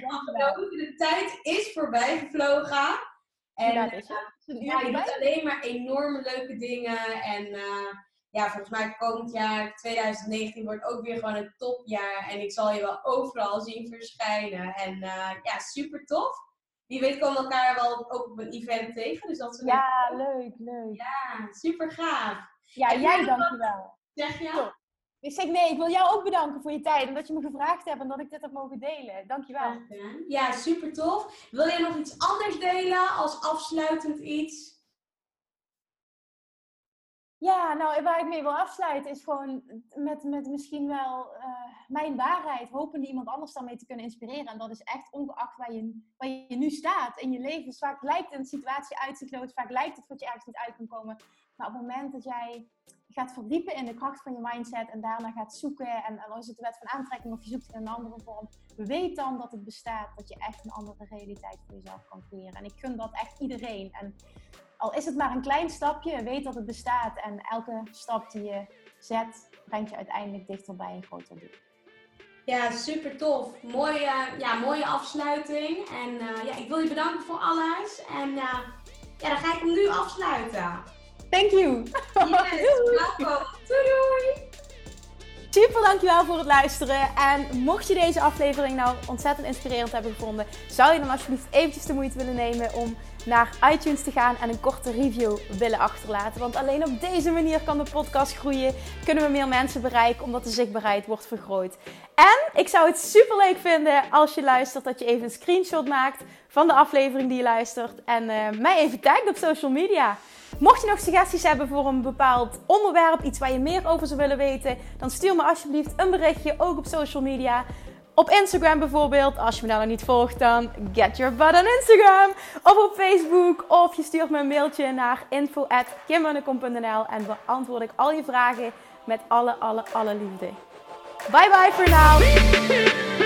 De tijd is voorbij gevlogen. En Ja, is uur ja, je doet alleen maar enorme leuke dingen. En eh, ja, volgens mij komend jaar, 2019, wordt ook weer gewoon een topjaar. En ik zal je wel overal zien verschijnen. En eh, ja, super tof. Wie weet komen we elkaar wel ook op een event tegen. Dus dat is Ja, leuk, leuk. ja, super gaaf. Ja, En jij dankjewel. Zeg je? Top. Ik zeg nee, ik wil jou ook bedanken voor je tijd en dat je me gevraagd hebt en dat ik dit heb mogen delen. Dankjewel. Ja, super tof. Wil je nog iets anders delen als afsluitend iets? Ja, nou, waar ik mee wil afsluiten is gewoon met, met misschien wel eh, mijn waarheid. Hopen iemand anders daarmee te kunnen inspireren. En dat is echt ongeacht waar je, je nu staat in je leven. Dus vaak lijkt een situatie uitzichtloos. Vaak lijkt het dat je ergens niet uit kan komen. Maar op het moment dat jij gaat verdiepen in de kracht van je mindset. En daarna gaat zoeken. En, en is het de wet van aantrekking of je zoekt in een andere vorm. Weet dan dat het bestaat. Dat je echt een andere realiteit voor jezelf kan creëren. En ik gun dat echt iedereen. En al is het maar een klein stapje, weet dat het bestaat. En elke stap die je zet, brengt je uiteindelijk dichter bij een groter doel. Ja, super tof. Mooie, ja, mooie afsluiting. En eh, ja, ik wil je bedanken voor alles. En eh, ja, dan ga ik hem nu afsluiten. Thank you! Yes, welkom. Doei doei! Super dankjewel voor het luisteren. En mocht je deze aflevering nou ontzettend inspirerend hebben gevonden, zou je dan alsjeblieft eventjes de moeite willen nemen om naar iTunes te gaan en een korte review willen achterlaten. Want alleen op deze manier kan de podcast groeien, kunnen we meer mensen bereiken omdat de zichtbaarheid wordt vergroot. En ik zou het super leuk vinden als je luistert dat je even een screenshot maakt van de aflevering die je luistert en eh, mij even tagt op social media. Mocht je nog suggesties hebben voor een bepaald onderwerp, iets waar je meer over zou willen weten, dan stuur me alsjeblieft een berichtje, ook op social media. Op Instagram bijvoorbeeld, als je me daar nog niet volgt, dan get your butt on Instagram. Of op Facebook, of je stuurt me een mailtje naar info.kimmunnekom.nl en beantwoord ik al je vragen met alle, alle, alle liefde. Bye bye voor now!